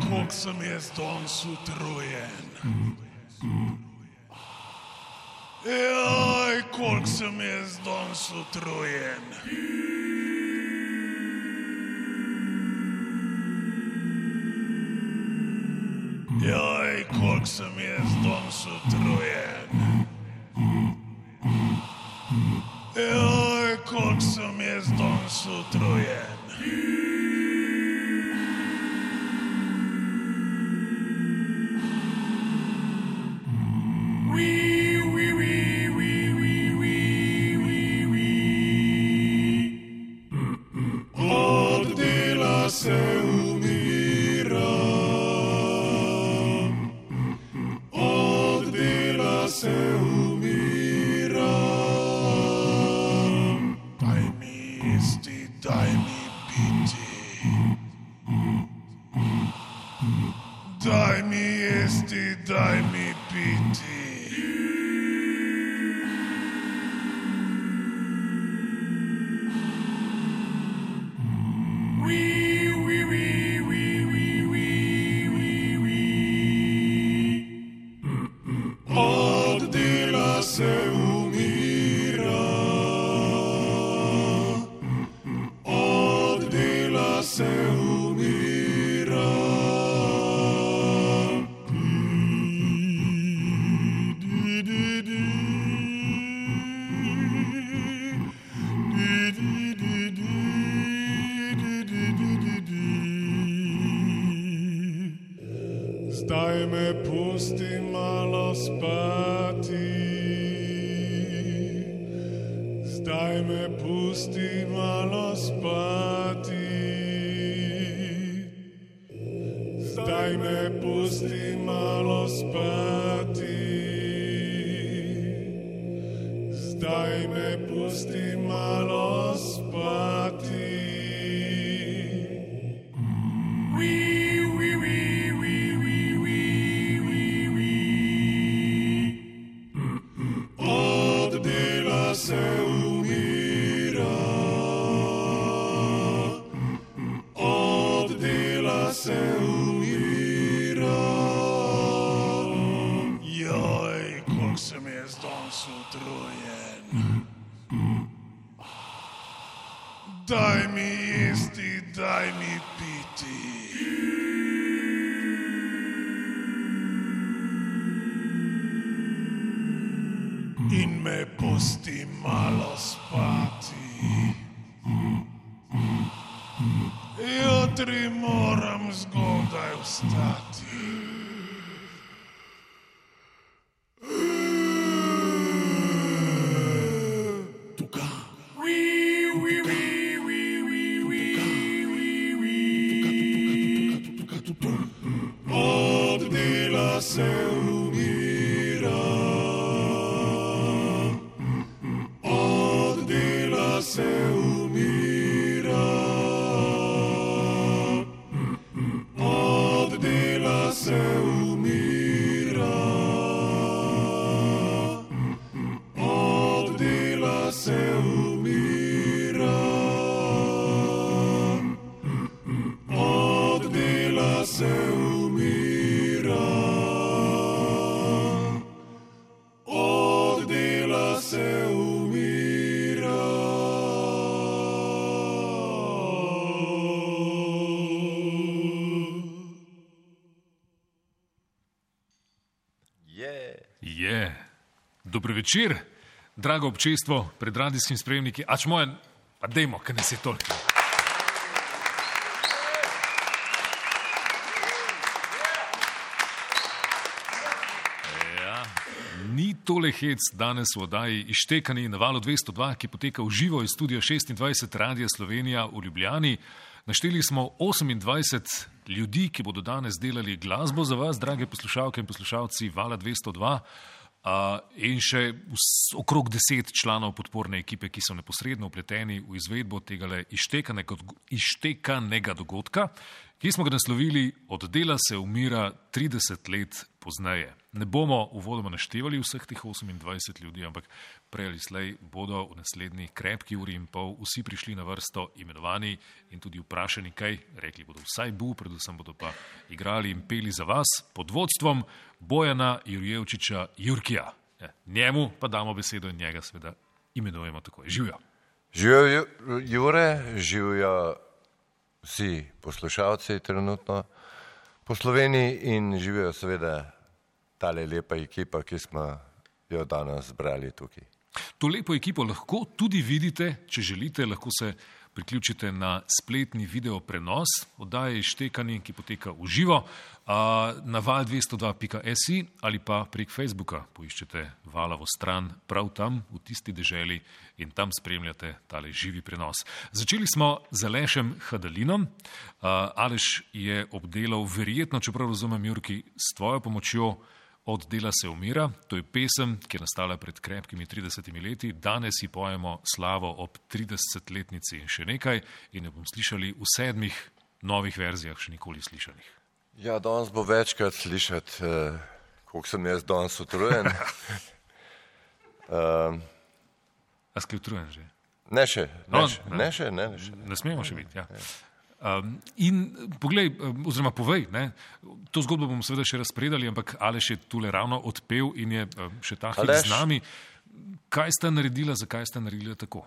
koliko sem jaz danes utrujen. Jaj, koliko sem jaz danes utrujen. Jaj, koliko sem jaz danes utrujen. Jaj, koliko sem jaz danes utrujen. Dobro večer, drago občestvo pred radijskim spremniki. Ač moje, pa dejmo, kaj nas je toliko. Ja, Ni tole hec danes v oddaji Ištekani na valu 202, ki poteka v živo iz studia 26 Radia Slovenija v Ljubljani. Našteli smo 28 ljudi, ki bodo danes delali glasbo za vas, drage poslušalke in poslušalci Vala 202. Uh, in še okrog deset članov podporne ekipe, ki so neposredno upleteni v izvedbo tega ištekanega, ištekanega dogodka. Ki smo ga naslovili Od dela se umira 30 let pozneje. Ne bomo uvodoma naštevali vseh teh 28 ljudi, ampak prej ali slej bodo v naslednji krepki uri in pol vsi prišli na vrsto imenovani in tudi vprašani, kaj rekli bodo vsaj bu, predvsem bodo pa igrali in peli za vas pod vodstvom Bojana Jurjevčiča Jurkija. Ja, njemu pa damo besedo in njega seveda imenujemo tako. Živijo. Živijo Ju- Jure, živijo vsi poslušalci trenutno po Sloveniji in živijo seveda tale lepa ekipa, ki smo jo danes zbrali tukaj. To lepo ekipo lahko tudi vidite, če želite, lahko se priključite na spletni video prenos oddaje Štekani, ki poteka v živo na val202.si ali pa prek Facebooka. Poiščete valovo stran prav tam v tisti deželi in tam spremljate tale živi prenos. Začeli smo z Alešem Hadalinom. Aleš je obdelal, verjetno, čeprav razumem, Jurki, s tvojo pomočjo od dela se umira, to je pesem, ki je nastala pred krepkimi 30 leti. Danes ji pojemo slavo ob 30-letnici in še nekaj, in jo bom slišali v sedmih novih verzijah, še nikoli slišanih. Ja, danes bo večkrat slišati, eh, koliko sem jaz danes utrujen. um, A si utrujen že? ne še, ne, No, še, ne. ne še, ne, ne še. Ne smemo še biti. Ja. Um, in poglej, um, oziroma povej, ne, to zgodbo bomo seveda še razpredali, ampak Aleš je tule ravno odpel in je um, še ta hip z nami. Kaj sta naredila, zakaj sta naredila tako?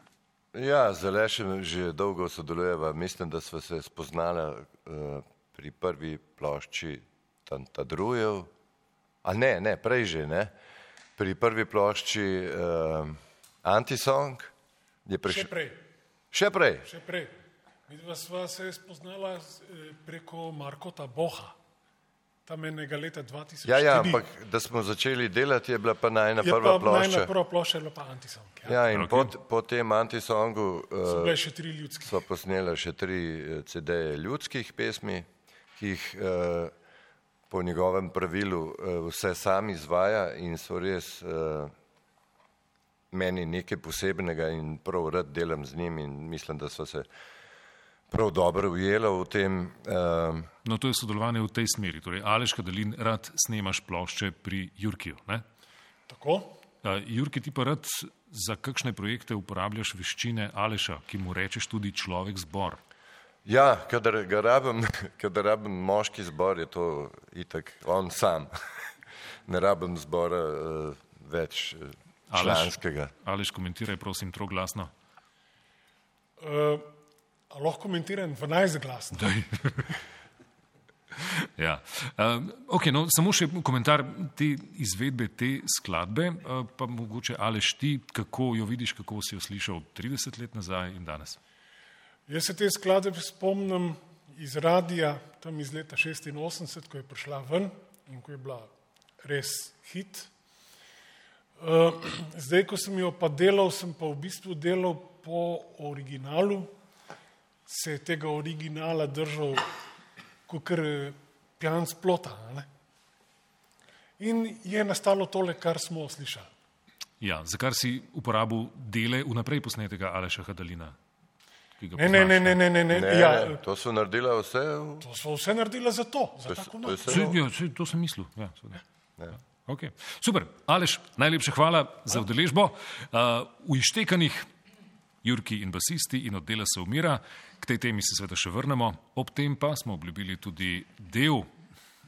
Ja, z Alešem že dolgo sodelujeva. Mislim, da smo se spoznala uh, pri prvi plošči Tantadrujev. A ne, ne, prej že ne. Pri prvi plošči uh, Antisong je Še prej, Še prej. še prej. Midva sva se spoznala eh, preko Markota Boha, tam enega leta 2004. Ja, ja, ampak da smo začeli delati, je bila pa najna je prva pa najna plošča. prva plošča je bila pa Antisong. Ja. Ja, in Ok. po, po tem Antisongu So uh, sva posnela še tri eh, CD-je ljudskih pesmi, ki jih uh, po njegovem pravilu uh, vse sam izvaja in so res uh, meni nekaj posebnega in prav rad delam z njim in mislim, da so se prav dobro ujela v tem. Uh, No, to je sodelovanje v tej smeri. Torej, Aleš Kadalin, rad snemaš plošče pri Jurkiju. Ne? Tako? Uh, Jurki, ti pa rad za kakšne projekte uporabljaš veščine Aleša, ki mu rečeš tudi človek zbor. ja, kadar ga rabim, kadar rabim moški zbor, je to itak on sam. ne rabim zbora uh, več uh, Aleš. članskega. Aleš, komentiraj, prosim, troglasno. Uh, a lahko komentiram 12 glasno. Ja. Uh, okay, no, samo še komentar te izvedbe te skladbe, uh, pa mogoče Aleš ti, kako jo vidiš, kako si jo slišal 30 let nazaj in danes. Jaz se te skladbe spomnim iz radija, tam iz leta 86, ko je prišla ven in ko je bila res hit. Uh, zdaj, ko sem jo pa delal, sem pa v bistvu delal po originalu, se je tega originala držal kot pijan splota. a Ne? In je nastalo tole, kar smo slišali. Ja, zakaj si uporabil dele vnaprej posnetega Aleša Hadalina? Ne, ne, poznaš, ne, ne, ne, ne, Ne, ja, ne, to so naredila vse. to smo vse naredili za to, za To, je- tako to je noč. ja, to sem mislil. Ja, seveda. Ja. Okay. Super, Aleš, najlepša hvala za udeležbo. Uh, v Ištekanih, Jurki in basisti in oddela se umira, k tej temi se seveda še vrnemo. Ob tem pa smo obljubili tudi del,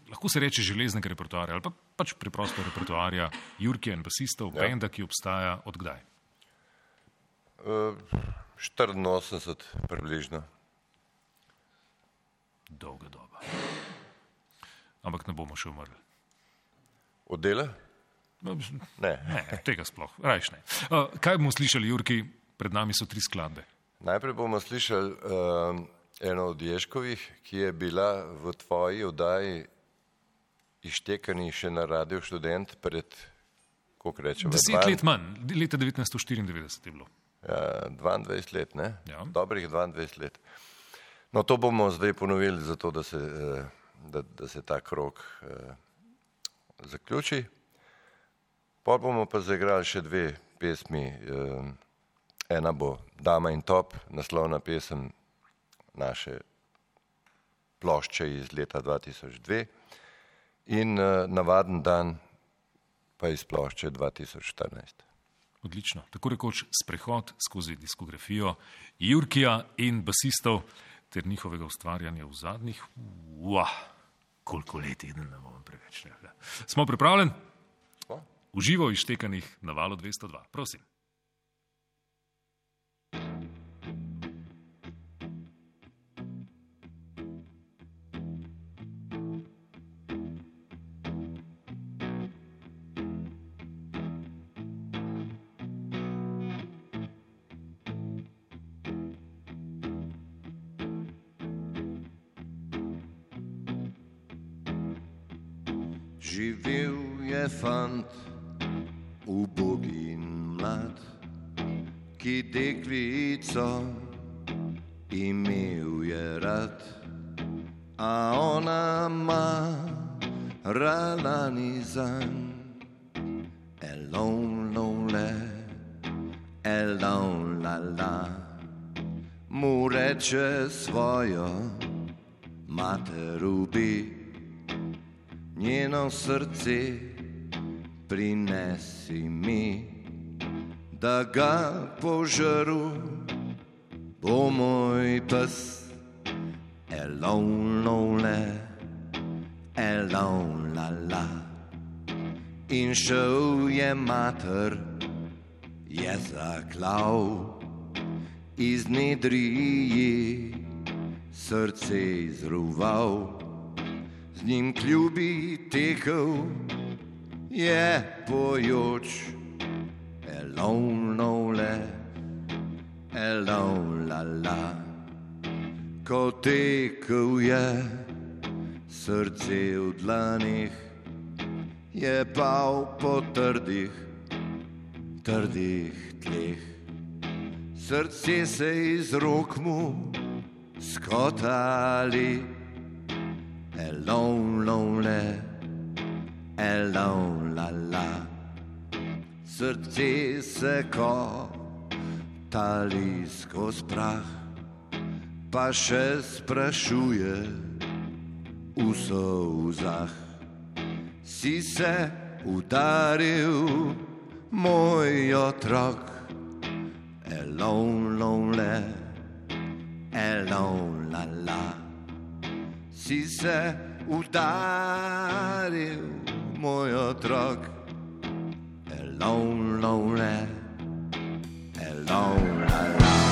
lahko se reče železnega repertoarja ali pa pač preprosto repertoarja Jurkija in basistov, ja. benda, ki obstaja od kdaj. Uh, 84 približno. Dolga doba. Ampak ne bomo še umrli. Oddela? No, mislim, Ne. Ne, tega sploh, rajš ne. Uh, kaj bomo slišali, Jurki? Pred nami so tri skladbe. Najprej bomo slišali uh, eno od Ješkovih, ki je bila v tvoji oddaji ištekani še na radio študent pred, koliko rečemo, Deset dvan- let manj, leta 1994 je bilo. Ja, 22 let, ne? Ja. Dobrih 22 let. No, to bomo zdaj ponovili, zato da se, eh, da, da se ta krok eh, zaključi. Pol bomo pa zaigrali še dve pesmi. Eh, ena bo Dama in top, naslovna pesem naše plošče iz leta 2002 in uh, navaden dan pa iz plošče 2014. Odlično. Tako rekoč sprehod skozi diskografijo Jurkija in basistov ter njihovega ustvarjanja v zadnjih, uah, koliko let je, ne bom preveč rekla. Smo pripravljeni? Uživo iztekanih na valu 202. Prosim. Deklico imel je rad, a ona ma ralani zan. Alone, lonely, alone, la la, mu reče svojo mater ubi njeno srce prinesi mi, da ga požaru bo pes, alone, lonely, alone, la la. In šel je mater, je zaklav iz nedriji, srce izruval z njim kljubi tekel, je pojoč, alone, lonely, alone, la la. Ko tekel je, srce v dlanih, je pal po trdih, trdih tleh. Srce se iz rok mu skotali alone, lonely, alone, la la. Srce se ko tali skozi prah, pa še sprašuje v sozah. Si se udaril, moj otrok, alone, lonely, alone, la la si se udaril, moj otrok, alone, lonely, alone, alone. Dolge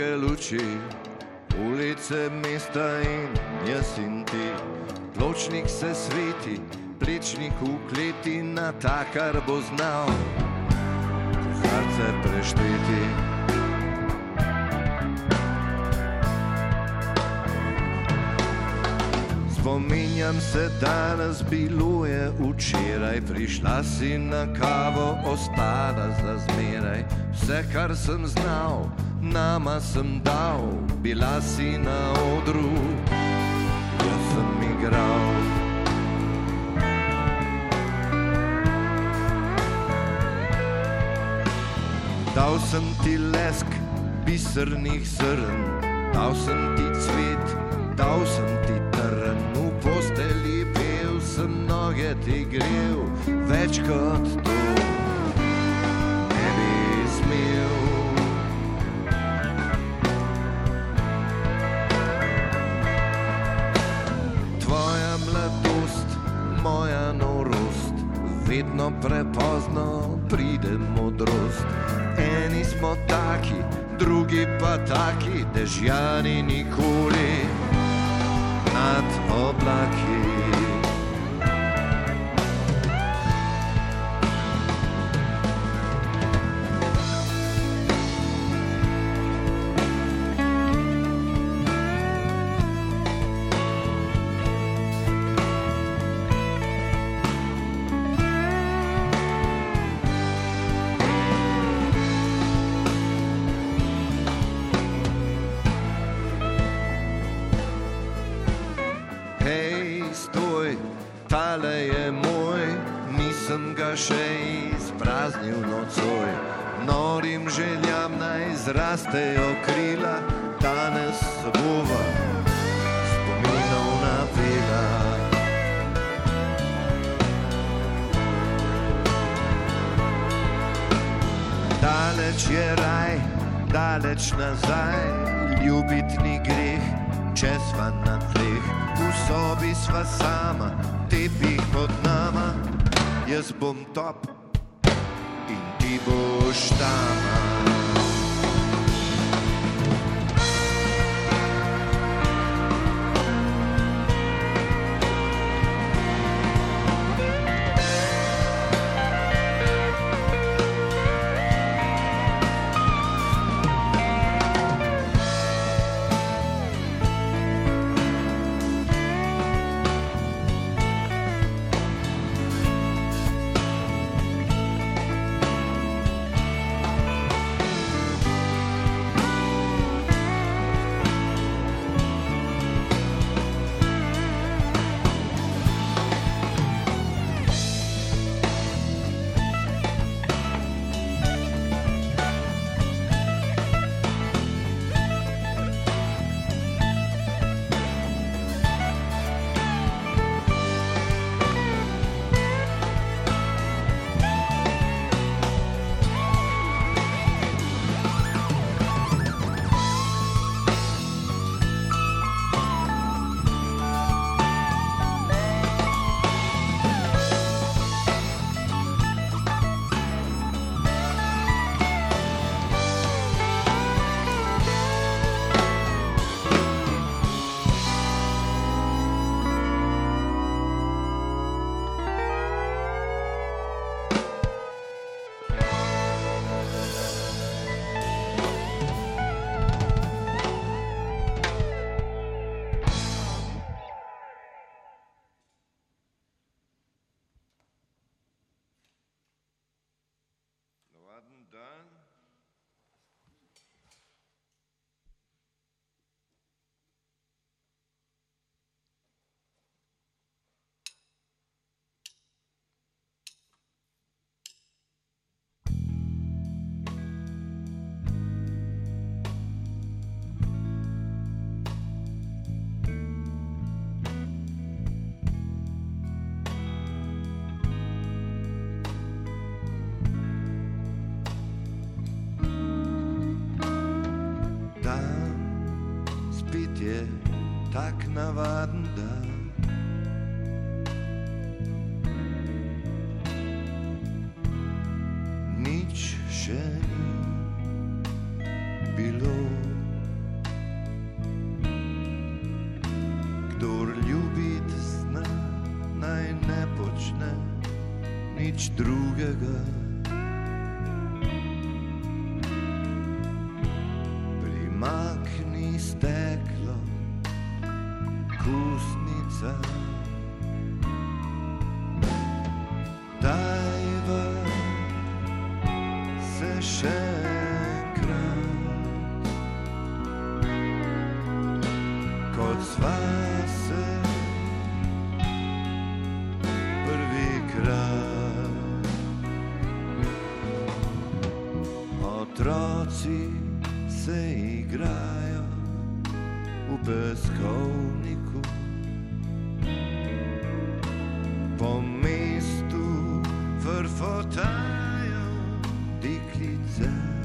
dolge luči, ulice mesta in jaz in ti. Pločnik se sveti, plečnik v kleti na ta, kar bo znal. Srce prešteti. Spominjam se, danes bilo je včeraj, prišla si na kavo, ostala za zmeraj. Vse, kar sem znal, nama sem dal, bila si na odru, jaz sem igral. Dal sem ti lesk bisernih zrn, dal sem ti cvet, dal sem ti trn, v posteli pel sem noge ti grev, več kot to ne bi smel. Vedno prepozno pride modrost. Eni smo taki, drugi pa taki, dežjani nikoli nad oblaki. Izpraznil nocoj. Norim željam naj zrastejo krila, danes bova spominov napela. Daleč je raj, daleč nazaj, ljubit ni greh, če sva na tleh. V sobi sva sama, tepih pod nama, jaz bom top in ti boš tama. igrajo v peskovniku. Po mestu vrfotajo deklice.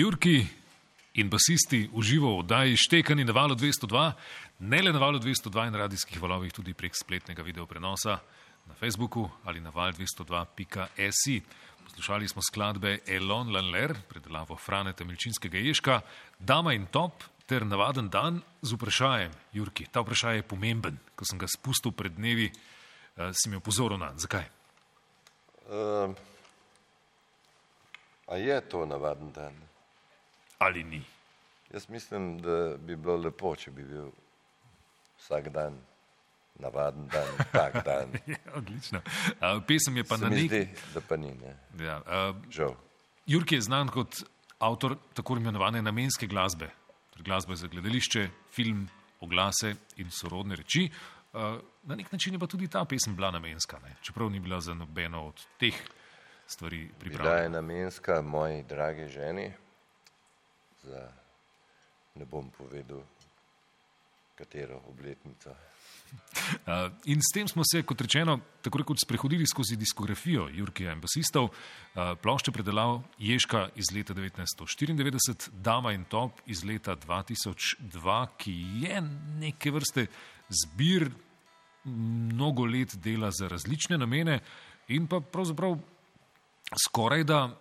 Jurki in basisti v živo v oddaji Štekani na valu 202, ne le na valu 202 in radijskih valovih, tudi prek spletnega video prenosa na Facebooku ali na val202.si. Poslušali smo skladbe Elon Lanler, predelavo Franeta Milčinskega Ježka, Dama in Top ter navaden dan z vprašanjem. Jurki, ta vprašaj je pomemben, ko sem ga spustil pred dnevi, eh, si mi opozoril na. Zakaj? Um, a je to navaden dan? Ali ni? Jaz mislim, da bi bilo lepo, če bi bil vsak dan navaden dan, tak dan. Ja, odlično. A, Pesem je pa Se na nek zdi, da pa ni, ne? Ja, uh, Žal. Jurki je znan kot avtor tako imenovane namenske glasbe. Torej glasba za gledališče, film, oglase in sorodne reči. Uh, na nek način je pa tudi ta pesem bila namenska, ne? čeprav ni bila za nobeno od teh stvari Bila je pripravljena. namenska moji dragi ženi, za ne bom povedal, katero obletnico. Uh, in s tem smo se, kot rečeno, tako rekoč sprehodili skozi diskografijo Jurkija in basistov. Uh, plošče predelav Ježka iz leta 1994, Dama in Top iz leta 2002, ki je neke vrste zbir mnogo let dela za različne namene. in pa pravzaprav skoraj da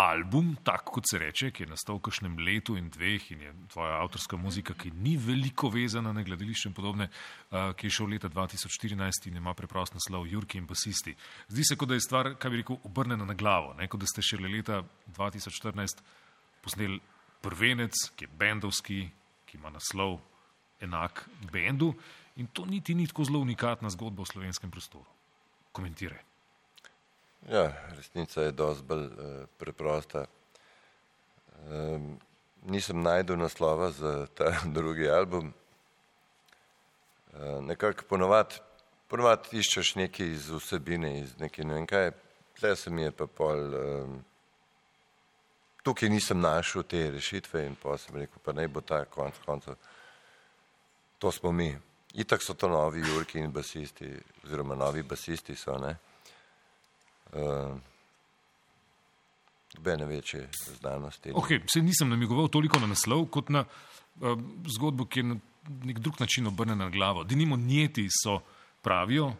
album, tako kot se reče, ki je nastal v kakšnem letu in dveh in je tvoja avtorska muzika, ki ni veliko vezana na gledališče in podobne, uh, ki je šel leta 2014 in ima preprost naslov Jurki in basisti. Zdi se, kot da je stvar, kaj bi rekel, obrnjena na glavo, ne? kot da ste šele leta 2014 posneli prvenec, ki je bendovski, ki ima naslov enak bendu in to niti ni tako zelo unikatna zgodba v slovenskem prostoru. Komentiraj. Ja, resnica je dosti bolj uh, preprosta. Um, nisem najdel naslova za ta drugi album. Uh, nekako ponovadi ponovad iščeš nekaj iz vsebine, iz nekaj ne vem kaj. Tle se mi je pa pol. Um, tukaj nisem našel te rešitve in pa sem rekel, pa naj bo ta konc koncev. To smo mi. Itak so to novi Jurki in basisti, oziroma novi basisti so, ne. Nobene večje znanosti. Okay, se nisem namigoval toliko na naslov, kot na uh, zgodbo, ki je na nek drug način obrnjena na glavo. Dinimo Njeti so pravijo,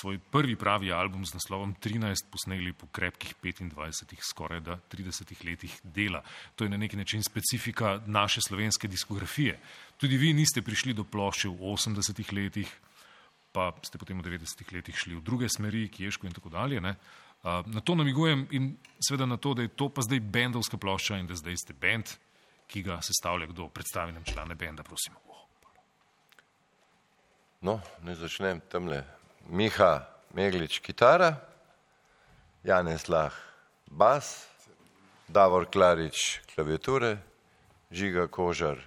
svoj prvi pravi album z naslovom 13 posneli po krepkih 25, skoraj da 30 letih dela. To je na neki način specifika naše slovenske diskografije. Tudi vi niste prišli do plošče v 80 letih, pa ste potem v 90 letih šli v druge smeri, Kiježko in tako dalje. Ne? Na to namigujem in seveda na to, da je to pa zdaj bendovska plošča in da zdaj ste bend, ki ga sestavlja kdo. Predstavi nam člane benda, prosim. No, ne začnem tamle. Miha Meglič, kitara, Janez Lah, bas, Davor Klarič, klaviature, Žiga Kožar,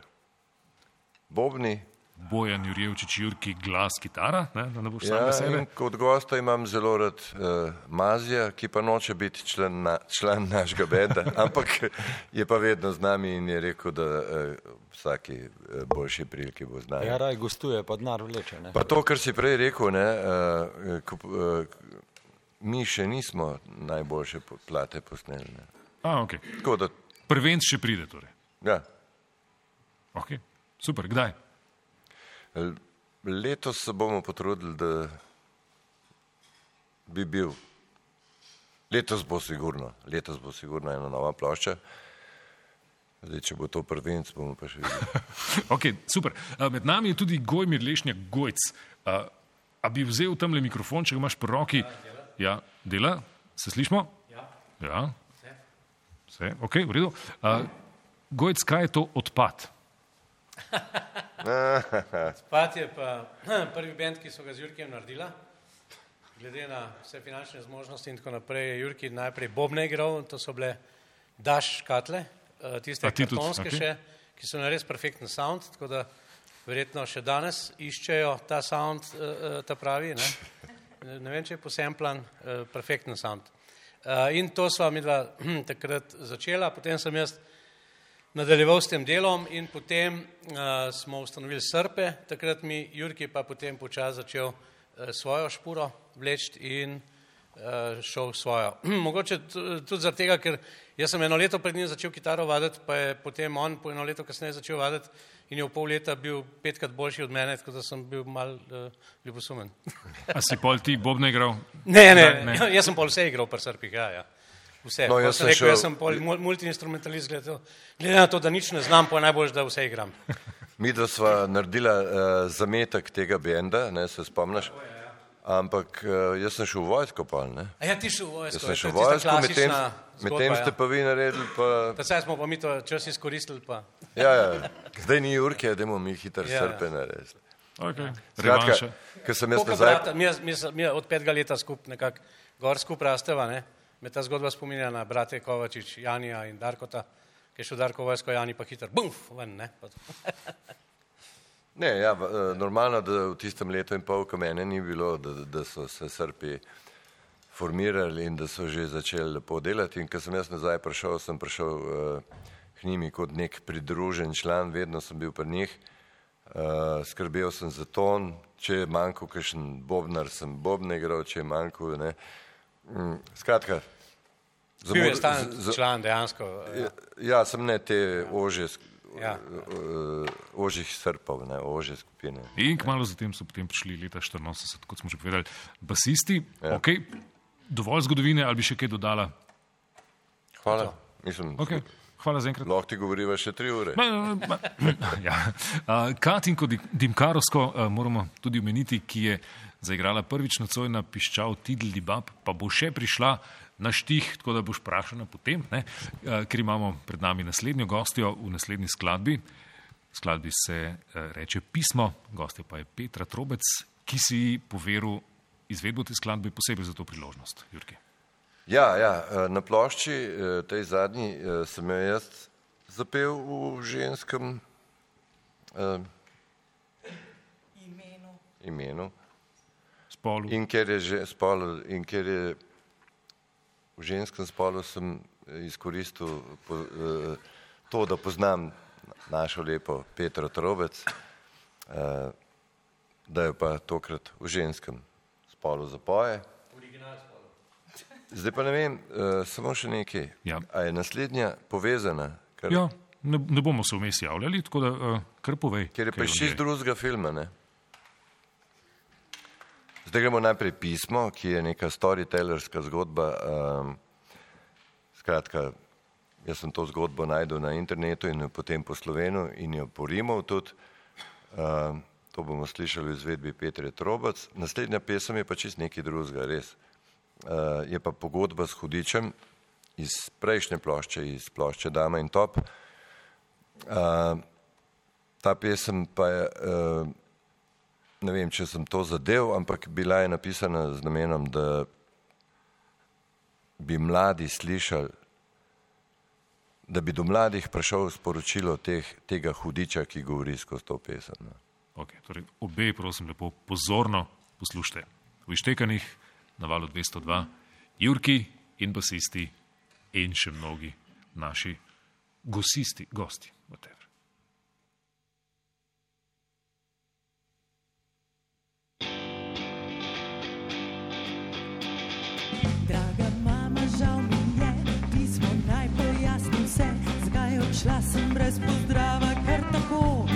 bobni. Bojan Jurjevčič, Jurki, glas, kitara, ne, da ne boš sam Ja, vesel. in kot gosta imam zelo rad uh, Mazija, ki pa noče biti član, na, član našega benda, ampak je pa vedno z nami in je rekel, da uh, vsaki uh, boljši priliki bo z nami. Ja, raj gostuje, pa denar vleče. Ne? Pa to, kar si prej rekel, ne, uh, ko, uh, mi še nismo najboljše plate posneli. Ne. A, okay. Tako da, Prvenc še pride. Torej. ja, Okay. Super, kdaj? Letos se bomo potrudili, da bi bil. Letos bo sigurno, letos bo sigurno ena nova plošča. Zdaj, če bo to prvenc, bomo pa še videli. Okay, super. A, Med nami je tudi Gojmir Lešnjak Gojc. A, a bi vzel tamle mikrofon, če ga imaš pri roki? Ja, dela. Se slišmo? Ja. ja. Vse, ok, v redu. A, Gojc, kaj je to odpad? Pat je pa prvi bend, ki so ga z Jurkijem naredila. Glede na vse finančne zmožnosti in tako naprej, je Jurki najprej Bobne igral, to so bile Daš škatle, eh, tiste kartonske še, ki so na res perfekten sound, tako da verjetno še danes iščejo ta sound, eh, eh, ta pravi, ne? ne vem, če je posemplan, perfekten sound. In to sva mi dva takrat začela, potem sem jaz nadaljeval s tem delom in potem uh, smo ustanovili srpe, takrat mi Jurki pa potem počasi začel uh, svojo špuro vleči in uh, šel svojo. Mogoče tudi zaradi tega, ker jaz sem eno leto pred njim začel kitaro vaditi, pa je potem on po eno leto kasneje začel vaditi in je v pol leta bil petkrat boljši od mene, tako da sem bil mal uh, ljubosumen. A si pol ti igral? Ne, ne, Ne, ne. ne. jaz sem pol vse igral pri srpih, ja, ja. Vse. No, jaz sem rekel, šel- jaz sem pol mul- multiinstrumentalist, glede, glede na to, da nič ne znam, pa je najbolj, da vse igram. Mi dva sva naredila uh, zametek tega benda, ne, se spomniš? Ampak uh, jaz sem šel v vojsko pol, ne? A ja, ti šel v Jaz vojsko. sem to šel v vojsko, medtem, medtem zgodba, ste ja. pa vi naredili pa... Pa saj smo pa mi to čas izkoristili, pa Ja, ja. Zdaj ni Jurke, da mi hitro Ja, ja. srpe narediti. Okay. Skratka, ker sem jaz koliko nazaj... brata, mi, mi, mi od petega leta skup nekako gor skup rasteva, ne? Me ta zgodba spominja na brate Kovačič, Janija in Darkota, ki je šel Darko vojsko, Jani pa hiter, bumf, ven, ne? Ne, ja, eh, normalno, da v tistem letu in pol, ko mene ni bilo, da, da so se Srbi formirali in da so že začeli lepo delati. In ko sem jaz nazaj prišel, sem prišel uh, k njimi kot nek pridružen član, vedno sem bil pri njih. Uh, skrbel sem za ton, če je manjkal kakšen bobnar, sem bobne igral, če je manjkal, ne. Mm, skratka. za Bil je za- član dejansko. Ja, ja, sem ne te ože, sk- Ja. ožjih srpov, ne, ožje skupine. In kmalo zatem so potem prišli leta 84, kot smo že povedali, basisti. Ja. Okay. dovolj zgodovine ali bi še kaj dodala? Hvala. Mislim, Okay. Hvala za enkrat. lahko ti govoriva še tri ure. Ma, ma, ja. A, Katinko Di- Dimkarovsko a, moramo tudi omeniti, ki je zaigrala prvič nocoj na piščal Tidli Bab, pa bo še prišla na štih, tako da boš vprašana potem, ne? A, ker imamo pred nami naslednjo gostjo v naslednji skladbi. Skladbi se a, reče Pismo, gostja pa je Petra Trobec, ki si poveril izvedbo te skladbe posebej za to priložnost. Jurki. Ja, ja, eh, na plošči, eh, tej zadnji, eh, sem jo jaz zapel v ženskem eh, imenu. Spolu. In ker je, že, spol, in ker je v ženskem spolu, sem izkoristil po, eh, to, da poznam našo lepo Petro Trobec, eh, da jo pa tokrat v ženskem spolu zapoje. Zdaj pa ne vem, uh, samo še nekaj. Ja. A je naslednja povezana? Ker, Ja, ne, ne bomo se vmes javljali, tako da uh, kar povej. ker je pa iz čist drugega filma. Ne? Zdaj gremo najprej pismo, ki je neka storytellerska zgodba. Um, skratka, jaz sem to zgodbo najdel na internetu in jo potem po slovenu in jo porimal tudi. Um, to bomo slišali v izvedbi Petre Trobac. Naslednja pesem je pa čist nekaj drugega, res. Uh, je pa pogodba s hudičem iz prejšnje plošče, iz plošče Dama in Top. Uh, ta pesem pa je, uh, ne vem, če sem to zadev, ampak bila je napisana z namenom, da bi mladi slišali, da bi do mladih prišel sporočilo teh, tega hudiča, ki govori skozi to pesem. No. Okay, torej obe, prosim, lepo pozorno poslušajte. V Ištekanih na valu 202, Jurki in basisti in še mnogi naši gosisti, gosti. Whatever. Odšla sem brez pozdrava, kar tako.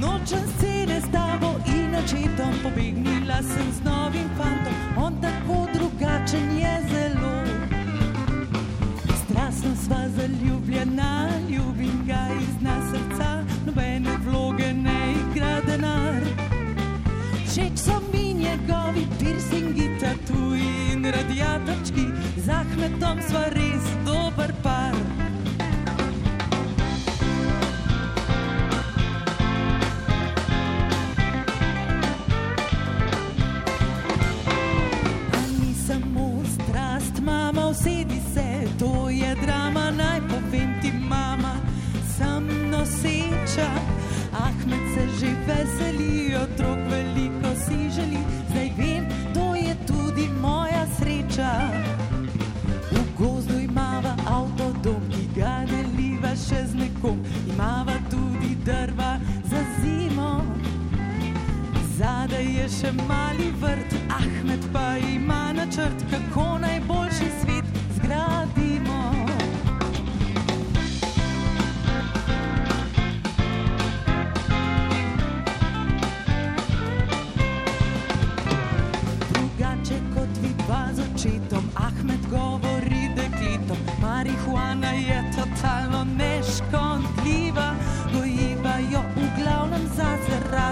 Nočem scene s tabo in očetom, pobegnila sem z novim fantom, on tako drugačen je zelo. Strastno sva zaljubljena, ljubim ga iz nas srca, nobene vloge ne igra denar. Všeč so mi njegovi piercingi, tatuji in radiatorčki, z Ahmetom sva res dober par. Otrok veliko si želi, zdaj vem, to je tudi moja sreča. V gozdu imava avto, dom, ki ga deliva še z nekom, imava tudi drva za zimo. Zadaj je še mali vrt, Ahmed pa ima načrt, kako najboljši svet zgradimo.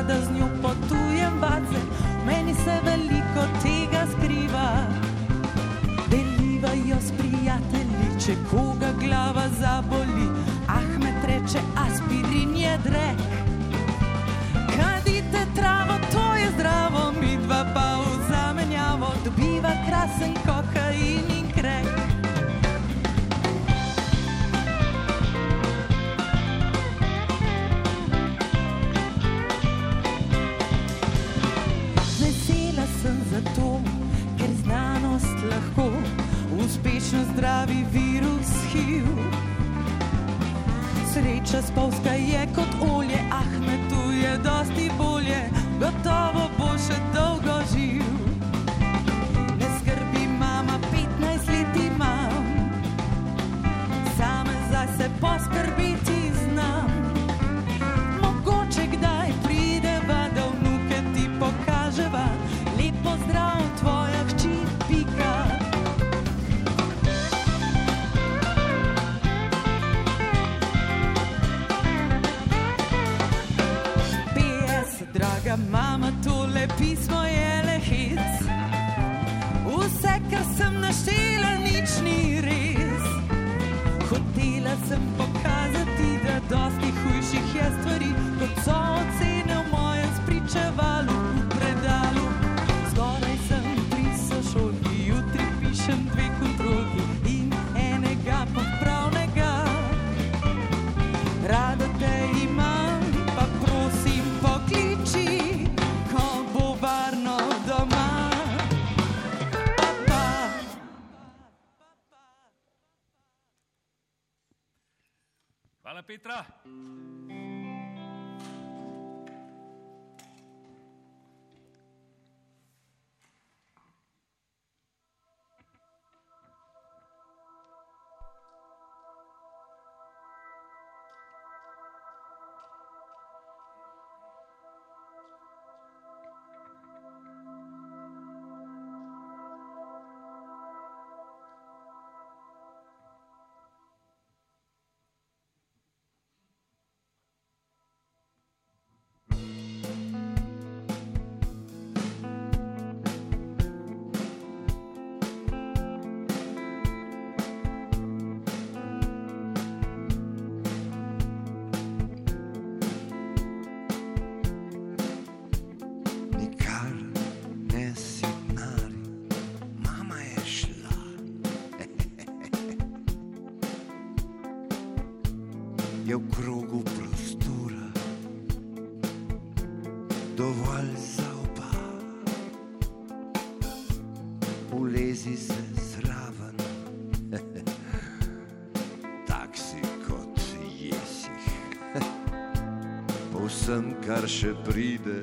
Rada z njo potujem vace, meni se veliko tega skriva. Deliva jo s prijatelji, če koga glava zaboli, Ahmed reče aspirin je drek. Kadite travo, to je zdravo, mi dva pa v zamenjavo dobiva krasen kokain znanost lahko uspešno zdravi virus HIV. Sreča spolska je kot olje, Ahmedu je dosti bolje, gotovo bo še dolgo živ. Ne skrbi, mama, 15 let imam, same zase poskrbeti pismo je le hic. Vse, kar sem naštela, nič ni res. Hotela sem pokazati, da dosti hujših je stvari, kot so para entrar. kar še pride.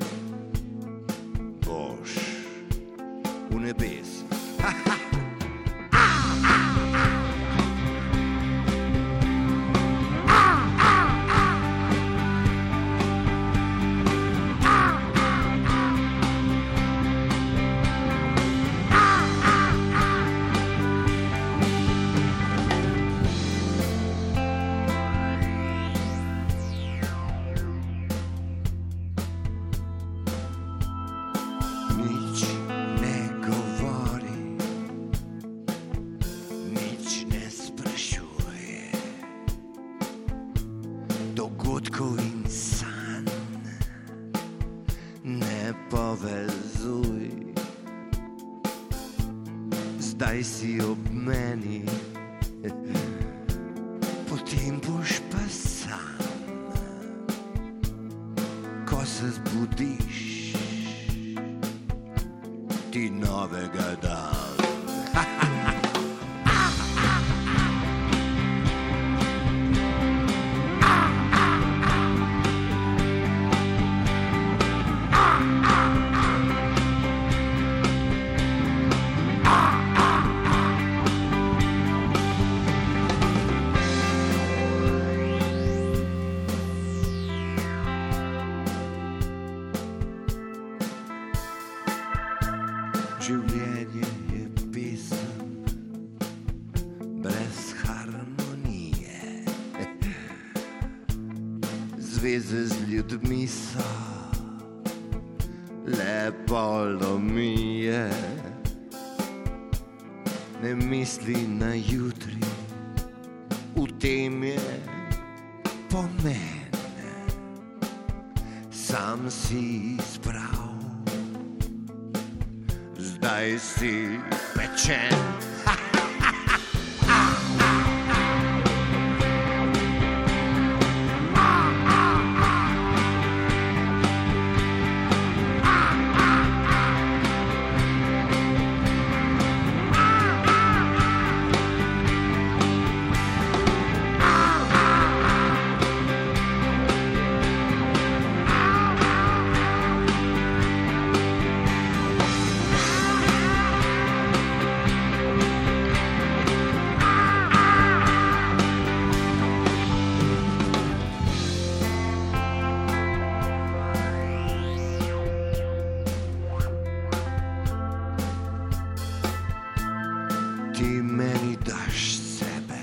ti meni daš sebe.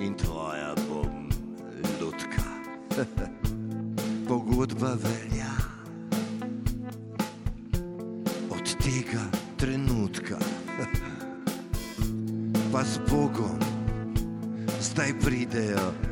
In tvoja bom lutka. Pogodba velja. Od tega trenutka, pa s Bogom zdaj pridejo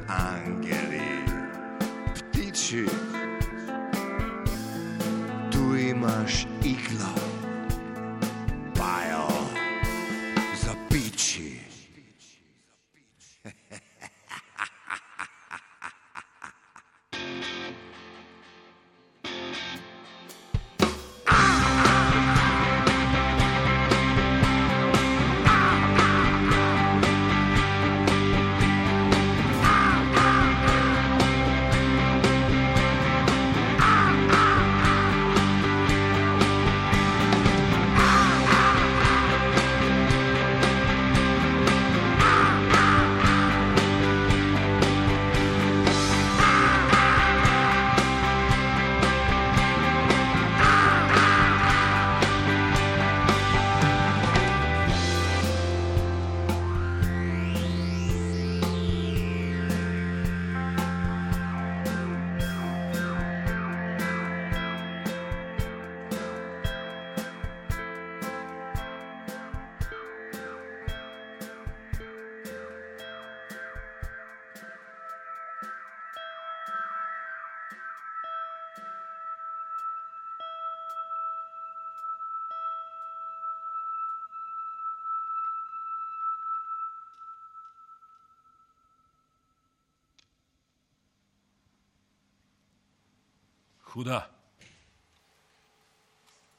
Huda.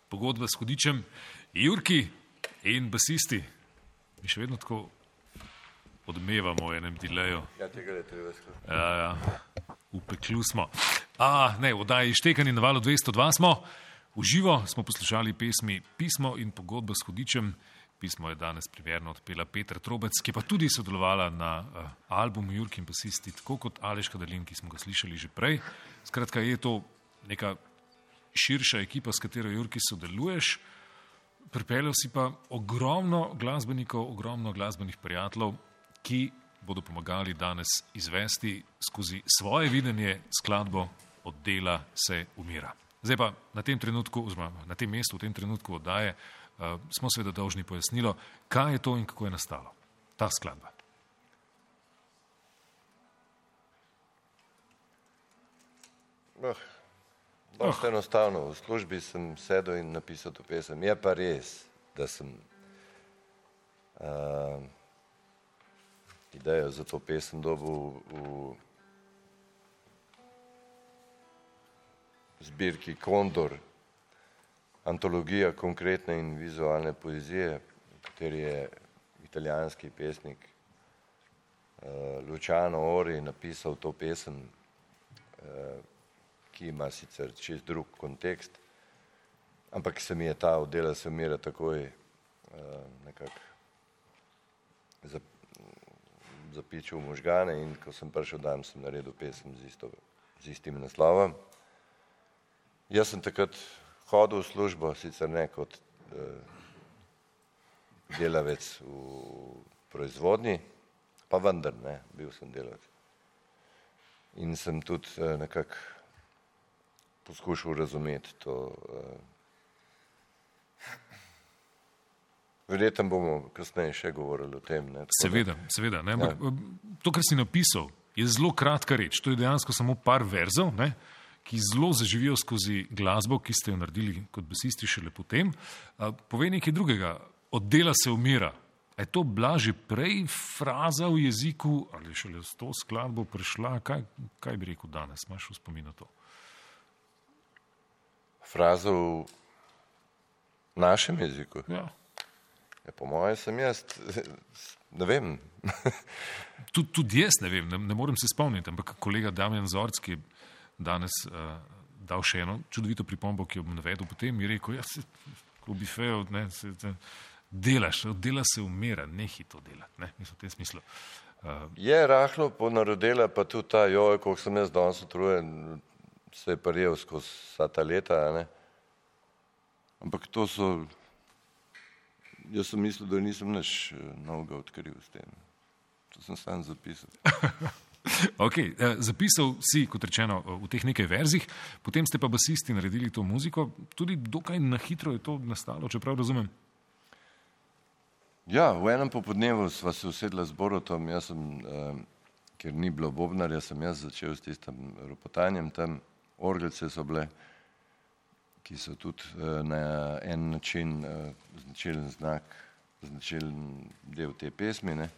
Pogodba s hudičem, Jurki in basisti. Mi še vedno tako odmevamo v enem dileju. Ja, tega je treba skrbeti. Ja, ja. V peklu smo. A, ne, oddaji Štekani na valu 202 smo. V živo smo poslušali pesmi Pismo in pogodba s hudičem. Pismo je danes primerno odpela Petra Trobec, ki pa tudi sodelovala na uh, albumu Jurki in basisti, tako kot Aleš Kadalin, ki smo ga slišali že prej. Skratka, je to neka širša ekipa, s katero Jurki sodeluješ. Pripeljal si pa ogromno glasbenikov, ogromno glasbenih prijateljev, ki bodo pomagali danes izvesti skozi svoje videnje skladbo od dela se umira. Zdaj pa na tem trenutku, oziroma na tem mestu, v tem trenutku oddaje, uh, smo seveda dolžni pojasnilo, kaj je to in kako je nastalo ta skladba. Oh, dosta enostavno. V službi sem sedel in napisal to pesem. Je pa res, da sem uh, idejo za to pesem dobil v, v zbirki Kondor, antologija konkretne in vizualne poezije, v kateri je italijanski pesnik uh, Luciano Ori napisal to pesem. Uh, ki ima sicer čist drug kontekst, ampak se mi je ta oddela se umira takoj uh, nekako zap, zapičil možgane in ko sem prišel dan, sem naredil pesem z, isto, z istim naslovom. Jaz sem takrat hodil v službo, sicer ne kot uh, delavec v proizvodnji, pa vendar ne, bil sem delavec. In sem tudi uh, nekako poskušal razumeti to. Uh, Verjetno bomo kasneje še govorili o tem. Ne, seveda, seveda. Ne, ja. To, kar si napisal, je zelo kratka reč. To je dejansko samo par verzov, ne, ki zelo zaživijo skozi glasbo, ki ste jo naredili kot besisti šele potem. Uh, Povej nekaj drugega. Od dela se umira. Je to blaže prej fraza v jeziku ali šele s to skladbo prišla? Kaj, kaj bi rekel danes? Imaš v spominu to? Frazo v našem jeziku. Ja. Ja, po mojem sem jaz, ne vem. Tud, tudi jaz ne vem, ne, ne morem se spomniti, ampak kolega Damien Zorc, ki je danes uh, dal še eno čudovito pripombo, ki jo bom navedel potem, je rekel, ja, se, ko bi fejo, ne, se, se, delaš, od dela se umira, nehi to delati, ne, mislim v tem smislu. Uh, je rahlo ponarodela pa tudi ta, joj, koliko sem jaz danes utrujen, se je prijel skozi vsa ta leta. Ne? Ampak to so, jaz sem mislil, da nisem nič novega odkril s tem. To sem sam zapisal. okay, zapisal si, kot rečeno, v teh nekaj verzih, potem ste pa basisti naredili to muziko, tudi dokaj na hitro je to nastalo, čeprav razumem. Ja, v enem popodnevu sva se usedla z Borotom, jaz sem, eh, ker ni bilo bobnarja, sem jaz začel s tistim ropotanjem tam, orgelce so bile, ki so tudi eh, na en način eh, značilen znak, značilen del te pesmi. Ne.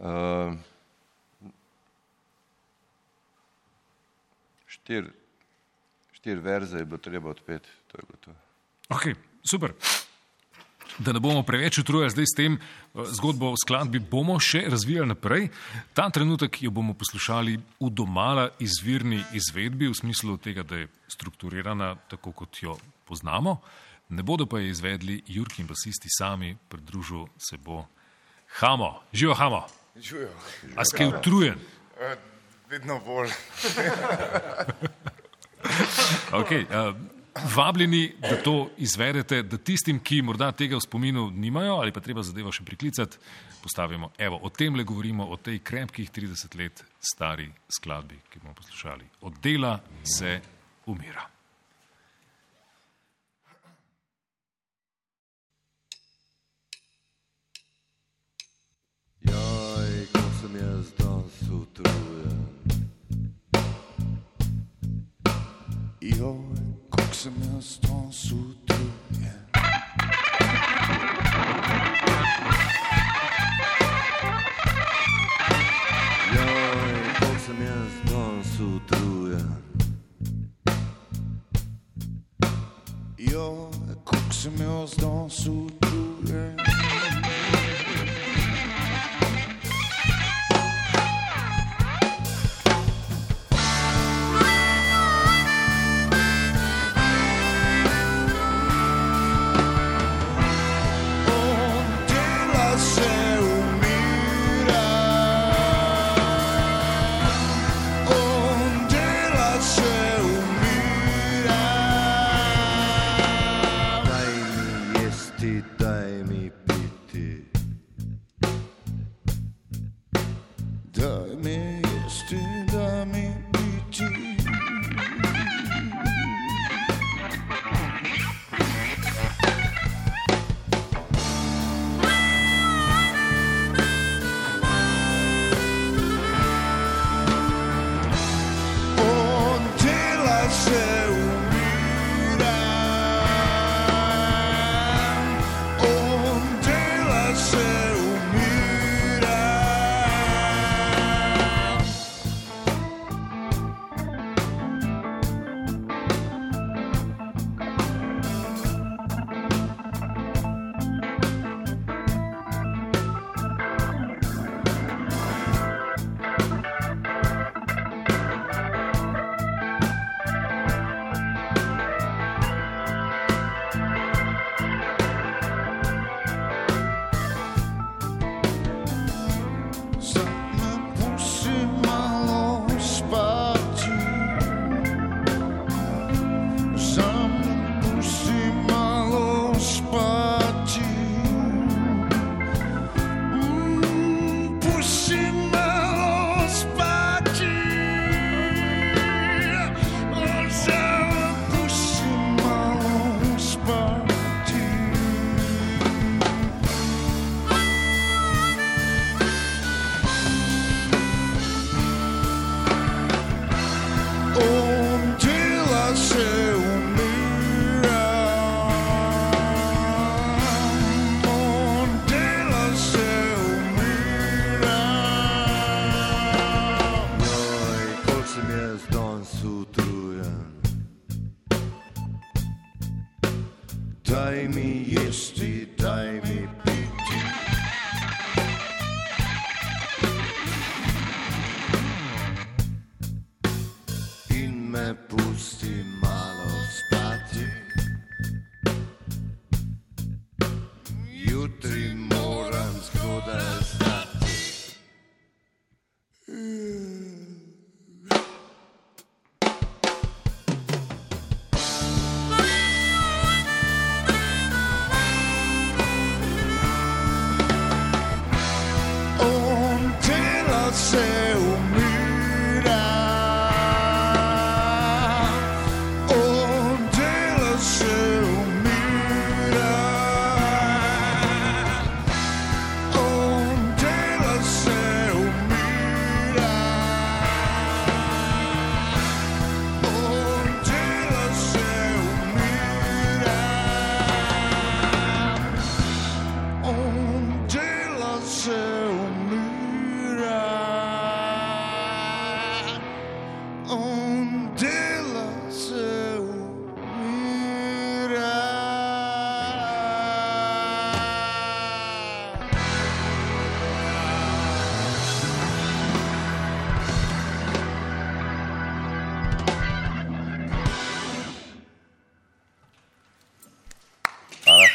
Eh, štir, štir verze je bilo treba odpeti, to je bilo to. Ok, super. Da ne bomo preveč utrujali zdaj s tem eh, zgodbo o skladbi, bomo še razvijali naprej. Ta trenutek jo bomo poslušali v domala izvirni izvedbi, v smislu tega, da je strukturirana tako, kot jo poznamo. Ne bodo pa je izvedli Jurki in basisti sami, pridružil se bo Hamo. Živo Hamo. Živijo. A si kaj utrujen? Eh, Vedno bolj. Okay, uh, vabljeni, da to izvedete, da tistim, ki morda tega v spominu nimajo ali pa treba zadevo še priklicati, postavimo. Evo, o tem le govorimo, o tej krepkih 30 let stari skladbi, ki bomo poslušali. Od dela se umira. Joj, ko sem jaz danes utrujen. Joj, kako sem jaz danes utrujen. Joj, ko sem jaz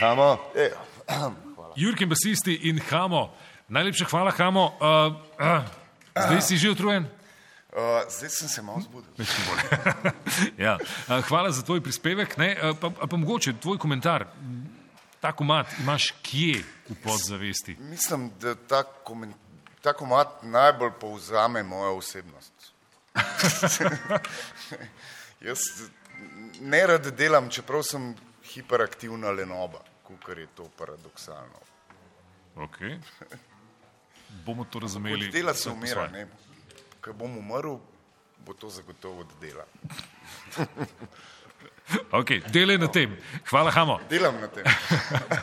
Hamo. Jurki in basisti in Hamo. Najlepša hvala, Hamo. Uh, uh, zdaj si že utrujen? Uh, zdaj sem se malo zbudil. ja. uh, hvala za tvoj prispevek. Ne, uh, pa, pa mogoče tvoj komentar. Ta komat imaš kje v podzavesti? Mislim, da ta, komen, ta komat najbolj povzame mojo osebnost. Jaz ne rad delam, čeprav sem hiperaktivna lenoba, kar je to paradoksalno. Okay. Bomo to razumeli. Dela se umira, ne. Ko bom umrl, bo to zagotovo, da dela. Ok, delaj na tem. Hvala, Hamo. Delam na tem.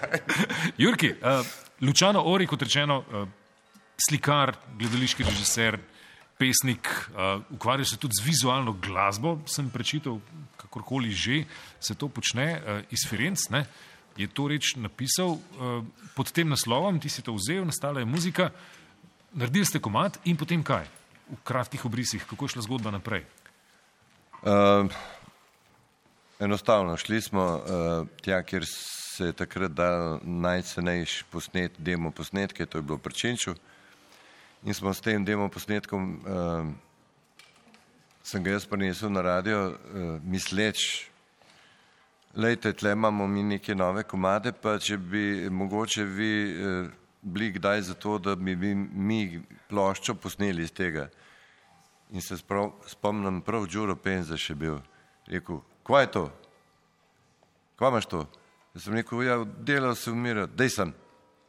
Jurki, uh, Lučano Ori, kot rečeno, uh, slikar, gledališki režiser, pesnik, uh, ukvarja se tudi z vizualno glasbo, sem prečital, kakorkoli že se to počne uh, iz Firenc. Je to reč napisal uh, pod tem naslovom, ti si to vzel, nastala je muzika, naredili ste komat in potem kaj? V kratkih obrisih, kako je šla zgodba naprej? Uh, enostavno, šli smo uh, tja, kjer se je takrat dal najcenejši posnet, demo posnetke, to je bilo pri Čenču. In smo s tem demo posnetkom, uh, sem ga jaz prinesel na radio, uh, misleč, lejte, tle imamo mi neke nove komade, pa če bi mogoče vi uh, bili kdaj za to, da bi mi, mi ploščo posneli iz tega. In se sprav, spomnim, prav Đuro Penza še bil. Rekel, kva je to? Kva imaš to? Jaz sem rekel, ja, delal se umira, dej sem.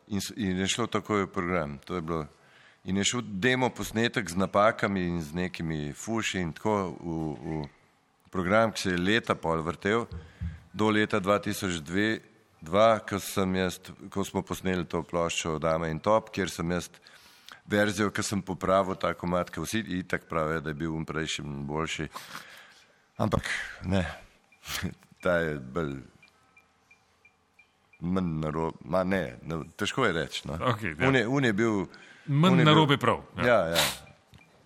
In, in je šlo tako v program. To je bilo. In je šel demo posnetek z napakami in z nekimi fuši in tako v, v program, ki se je leta pol vrtel, do leta 2002, dva, ko, jaz, ko smo posneli to ploščo Dame in Top, kjer sem jaz verzijo, ki sem popravil ta komat, ki vsi itak pravijo, da je bil um prejši boljši. Ampak ne, ta je bolj manj narobe, ma ne, ne, težko je reči. No. Okay, ja. un, je, un je bil. Manj narobe prav. Ja, ja. ja.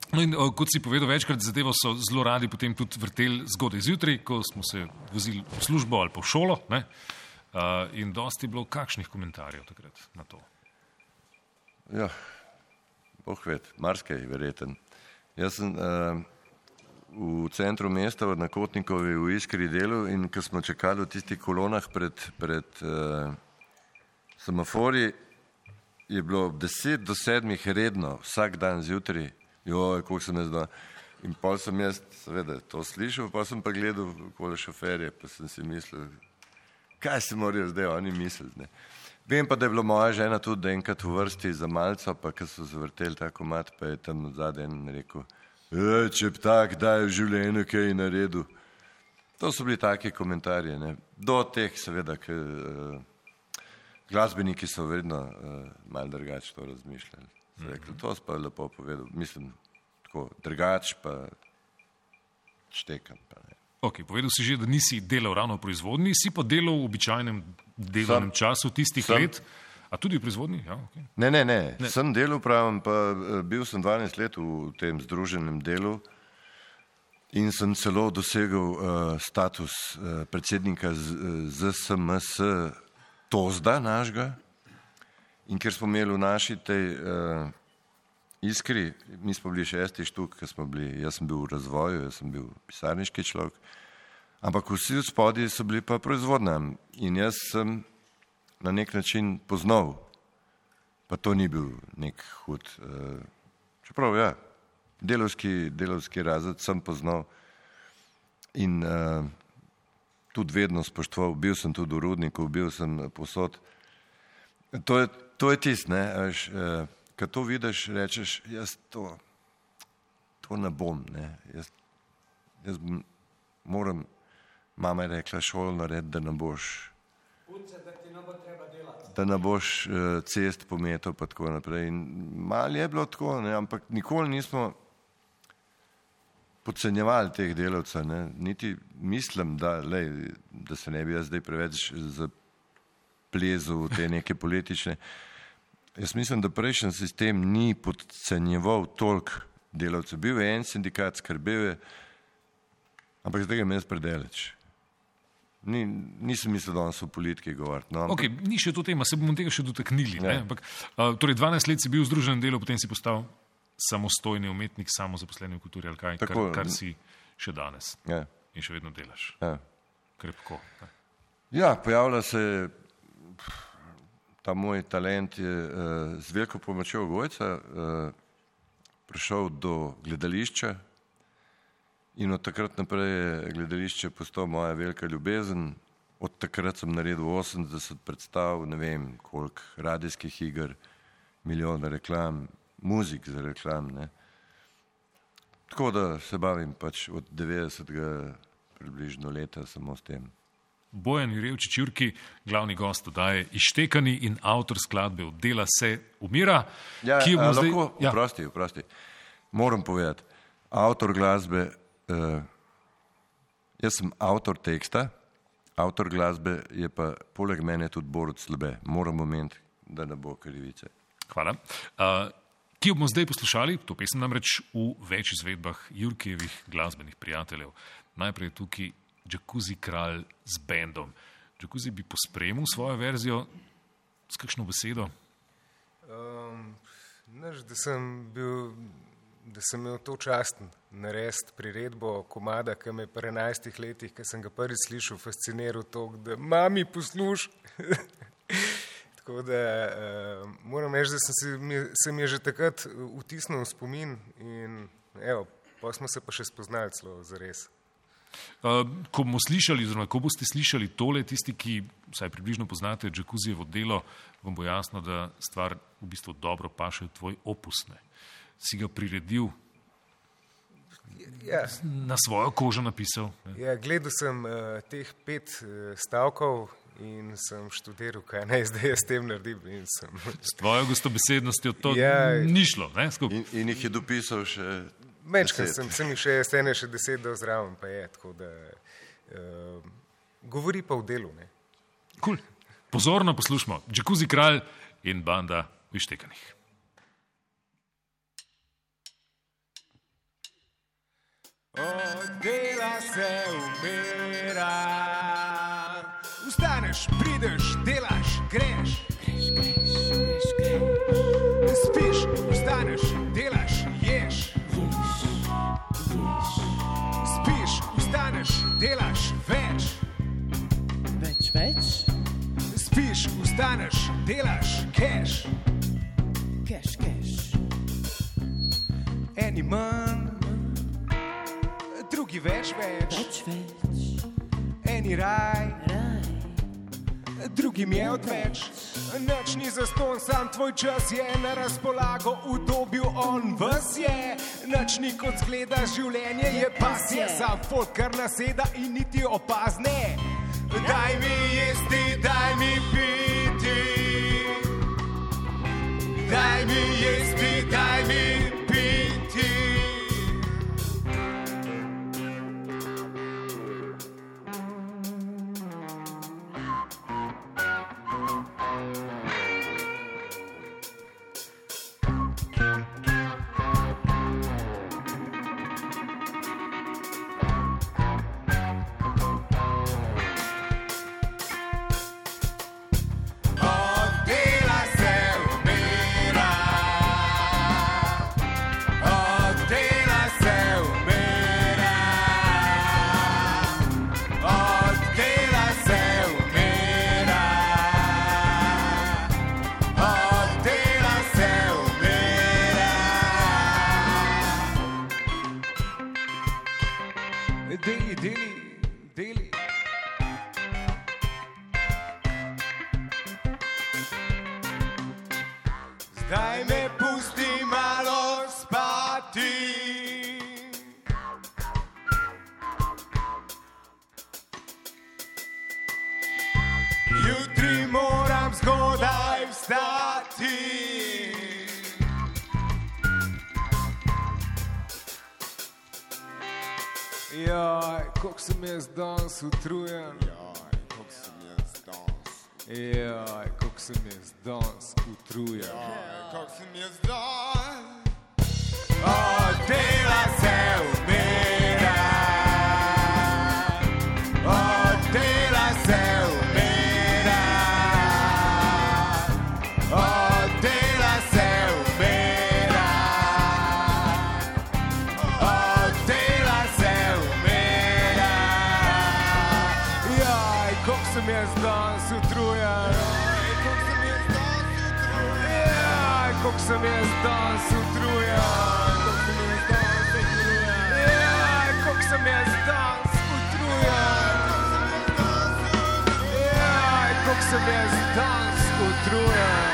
No in, kot si povedal večkrat, zadevo so zelo radi potem tudi vrteli zgodaj zjutraj, ko smo se vozili v službo ali pa v šolo. Ne? Uh, in dosti je bilo kakšnih komentarjev takrat na to? Ja, boh ved, marsikaj verjeten. Jaz sem uh, v centru mesta v Nakotnikovi v Iskri delu in ko smo čakali v tistih kolonah pred, pred uh, semafori, je bilo 10 do 7 redno, vsak dan zjutraj, joj, koliko sem jaz dal. In pol sem jaz, seveda, to slišal, pa sem pa gledal okoli šoferje, pa sem si mislil, kaj se morajo zdaj oni misliti. Ne. Vem pa, da je bila moja žena tudi enkrat v vrsti za malco, pa ko so zavrteli ta komat, pa je tam zadaj en rekel, e, če bi tak, da je v življenju kaj naredil. To so bili taki komentarji, ne. Do teh seveda, ker uh, glasbeniki so vedno uh, malo drugače to razmišljali. So rekli, to si pa lepo povedal, mislim, tako drugače pa štekam. Pa, ne. Okay, povedal si že, da nisi delal ravno v proizvodnji, si pa delal v običajnem delovnem Sem. času tistih Sem. let. A tudi v proizvodnji? Ja, okay. Ne, ne, ne, Ne. Sem delal pravim, pa eh, bil sem 12 let v tem združenem delu in sem celo dosegel uh, status uh, predsednika ZSMS Tozda našega. In ker smo imeli v naši tej uh, iskri, mi smo bili šesti štuk, ker smo bili, jaz sem bil v razvoju, jaz sem bil pisarniški človek, ampak vsi spodji so bili pa proizvodnja. In jaz sem na nek način poznal, pa to ni bil nek hud, uh, čeprav ja, delovski, delovski razred sem poznal in uh, tudi vedno spoštoval, bil sem tudi v rudniku, bil sem posod. To je, to je tisto, ne, uh, kad to vidiš, rečeš, jaz to, to ne bom, ne, jaz, jaz bom- moram, mama je rekla, šolo narediti, da ne boš da ne boš uh, cest pometal pa tako naprej. In malo je bilo tako, ne, ampak nikoli nismo podcenjevali teh delavcev, ne. niti mislim, da, lej, da se ne bi jaz zdaj preveč zaplezel v te neke politične. Jaz mislim, da prejšnji sistem ni podcenjeval toliko delavcev. Bil je en sindikat, skrbel je, ampak zdaj je jaz predeleč. Ni, nisem mislil, da so politiki govoriti. No, ampak- Okay, ni še to tema, se bomo tega še dotaknili. Ja. Ampak, uh, torej 12 let si bil v združenem delu, potem si postal samostojni umetnik, samozaposleni v kulturi ali kaj, kar, Tako. kar si še danes Ja, in še vedno delaš. ja. Krepko. Ne? ja, pojavlja se ta moj talent je uh, z veliko pomočjo Gojca uh, prišel do gledališča in od takrat naprej je gledališče postalo moja velika ljubezen. Od takrat sem naredil 80 predstav, ne vem koliko radijskih iger, milijone reklam, muzik za reklam. Ne. Tako da se bavim pač od 90. približno leta samo s tem. Bojan Jurevčič Jurki, glavni gost oddaje Ištekani in avtor skladbe od dela se umira. Ja, ki jo bomo zdaj- lahko, ja, oprosti, oprosti. Moram povedati, avtor glasbe, uh, jaz sem avtor teksta, avtor glasbe je pa poleg mene tudi Borod Slebe. Moramo imeti, da ne bo krivice. Hvala. Uh, ki jo bomo zdaj poslušali, to pesem namreč v več izvedbah Jurkijevih glasbenih prijateljev. Najprej je tukaj Jacuzzi kralj z bendom. Jacuzzi bi pospremil svojo verzijo s kakšno besedo. Um, naš, da, sem bil, da sem imel to čast narediti priredbo komada, ki me je pri 11 letih, ki sem ga prvič slišal, fasciniral to, da mami posluš. Tako da uh, moram reči, da sem se, mi, se mi je že takrat vtisnil v spomin in evo, pa smo se pa še spoznali celo za res. Uh, ko bomo slišali, oziroma ko boste slišali tole, tisti, ki vsaj približno poznate Jacuzzijevo delo, vam bo jasno, da stvar v bistvu dobro paše v tvoj opus. Ne. Si ga priredil, Ja. na svojo kožo napisal. Ne. Ja, gledal sem uh, teh pet uh, stavkov in sem študiral, kaj naj zdaj jaz s tem naredim. in Sem... S tvojo gostobesednostjo to Ja. ni šlo. Ne, skupaj. In, in jih je dopisal še. Deset. sem, sem jih še stene še deset dal zraven, pa je tako, da uh, govori pa v delu. Ne. Cool. Pozorno poslušamo, Jacuzzi kralj in banda Vištekanih. Od dela se umira. Vstaneš, prideš, delaš, greš. Greš, greš, greš, greš. Spiš, vstaneš, delaš, ješ. Spiš, vstaneš, delaš več. Več, več, Spiš, vstaneš, delaš, keš. keš, keš. Eni manj, drugi več, več. Več, več, Eni raj, raj. Drugim je odveč. Noč ni zaston, sam tvoj čas je na razpolago, v dobju on vas je. Noč ni kot zgleda, življenje je pasje, sam fot kar naseda in niti opazne. Daj mi jesti, daj mi piti. Daj mi jesti, daj mi piti. daily, daily danes utrujen. Joj, kako sem jaz danes. Joj, kako sem jaz danes som jest o utruje.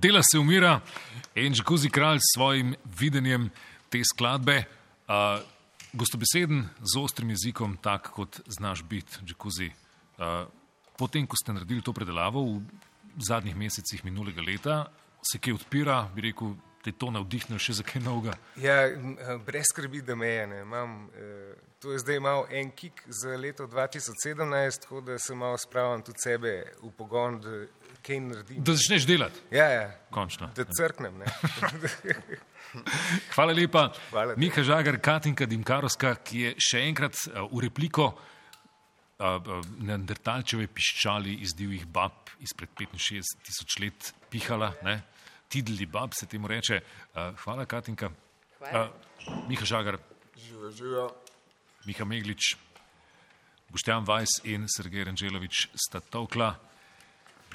Dela se umira en Džekuzi kralj s svojim videnjem te skladbe. Uh, gostobeseden, z ostrim jezikom, tak kot znaš biti, Džekuzi. Uh, potem, ko ste naredili to predelavo v zadnjih mesecih minulega leta, se kaj odpira, bi rekel, te to navdihne še za kaj novega. Ja, eh, brez skrbi, da me je. ne. Imam, eh, to je zdaj malo en kik za leto 2017, tako da se malo spravim tudi sebe v pogon, da kaj naredim. Da začneš delati. Ja, ja. Končno. Da crknem. Ne. Hvala lepa. Hvala. Miha Žagar, Katinka Dimkarovska, ki je še enkrat uh, v repliko uh, uh, neandertalčeve piščali iz divjih bab izpred 65 tisoč let pihala, ne? tidli bab se temu reče. Hvala, Katinka. Hvala. Uh, Miha Žagar, Živijo, živijo. Miha Meglič, Boštjan Vajs in Sergej Ranželovič sta tokla.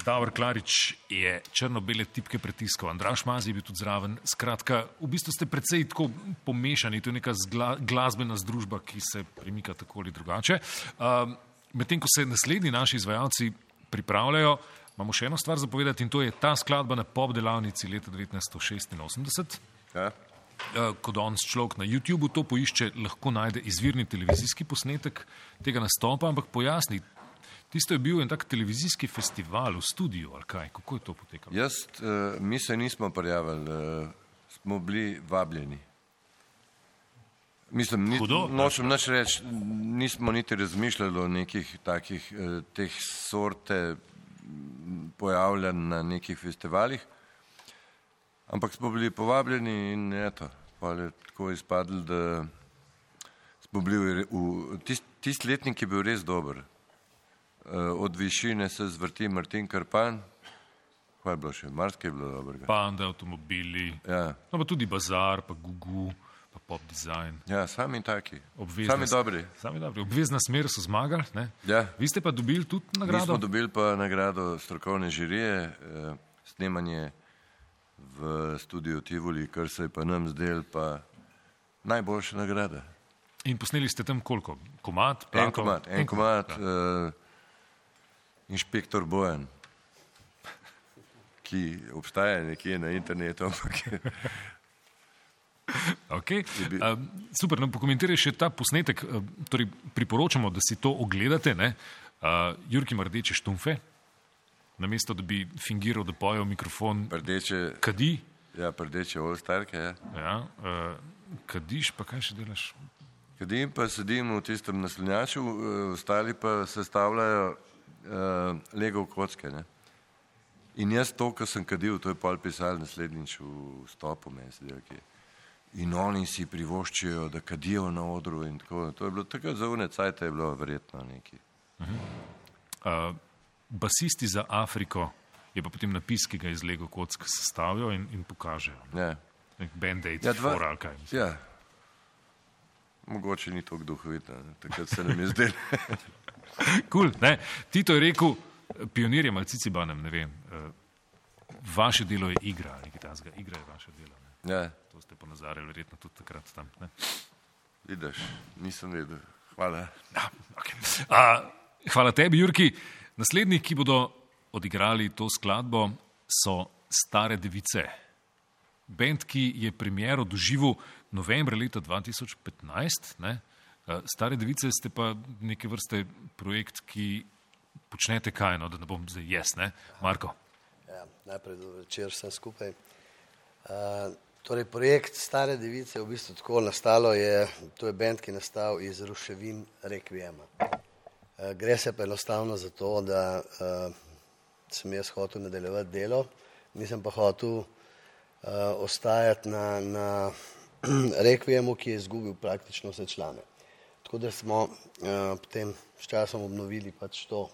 Davor Klarič je črno-bele tipke pritiskal, Andraš Mazi je bil tudi zraven. Skratka, v bistvu ste precej tako pomešani, to je neka zgla, glasbena združba, ki se premika tako ali drugače. Um, Medtem ko se naslednji naši izvajalci pripravljajo, imamo še eno stvar zapovedati in to je ta skladba na pop delavnici leta 1986. Ja. Eh, Ko danes človek na YouTubu to poišče, lahko najde izvirni televizijski posnetek tega nastopa, ampak pojasni, tisto je bil en tak televizijski festival v studiu ali kaj, kako je to potekalo? Jaz, uh, mi se nismo prijavili, uh, smo bili vabljeni. Mislim, ni, Hudo, nočem nič reči, nismo niti razmišljali o nekih takih eh, teh sorte m, pojavljanj na nekih festivalih, ampak smo bili povabljeni in eto, pa je tako izpadlo, da smo bili v, v tist, tist letnik je bil res dober. Eh, Od višine se zvrti Martin Karpan, kaj je bilo še, marsikaj je bilo dobrega. Panda, avtomobili, Ja. no pa tudi bazar, pa Gugu, pa pop design. Ja, sami taki. Obvezna Sami dobri. Sami dobri. Obvezna smer so zmagali. Ne? Ja. Vi ste pa dobili tudi Mi nagrado. smo dobili pa nagrado strokovne žirije, eh, snemanje v studiu Tivoli, kar se je pa nam zdel pa najboljša nagrada. In posneli ste tam koliko? Komat? En platov? komat, en komat, uh, inšpektor Bojan, ki obstaja nekje na internetu, ampak Okay. Um, super, no, pokomentiraj še ta posnetek. Um, torej, priporočamo, da si to ogledate. ne. Uh, Jurki ima rdeče štumfe, namesto da bi fingiral, da poje v mikrofon, rdeče, kadi. ja, rdeče olstarke. Ja. Ja, uh, kadiš, pa kaj še delaš? Kadim pa sedim v tistem naslonjaču, eh, ostali pa sestavljajo uh, Lego kocke. Ne? In jaz to, kar sem kadil, to je pol pisal naslednjič v stopu, meni se dela kje. In oni si privoščijo, da kadijo na odru in tako. To je bilo takrat za une cajte, je bilo verjetno neki. Uh, basisti za Afriko je pa potem napis, ki ga iz Lego kock sestavijo in, in pokažejo. Ja. Nek Band-aid, Ja, dva- fora ali kaj. mislim. ja. Mogoče ni tako duhovito, takrat se nam je zdelo. Cool, ne. Tito je rekel, pionirjem ali cicibanem, ne vem, uh, vaše delo je igra ali nekaj takega. Igra je vaše delo. Ne. ja, To ste ponazarjali verjetno tudi takrat tam. Ne. vidiš, nisem vedel. Hvala. Ja, okay. A, hvala tebi, Jurki. Naslednji, ki bodo odigrali to skladbo, so Stare device. Band, ki je premiero doživel novembra leta 2015. Ne? Eh, Stare device ste pa neke vrste projekt, ki počnete kaj, no, da ne bom zdaj jaz, ne? Marko. Ja, najprej dobro večer vsem skupaj. Uh, torej, projekt Stare device je v bistvu tako nastalo, je, to je bend, ki je nastal iz ruševin Requiema. Uh, gre se pa enostavno za to, da uh, sem jaz hotel nadaljevati delo, nisem pa hotel uh, ostajati na, na Requiemu, ki je izgubil praktično vse člane. Tako da smo uh, potem s časom obnovili pač to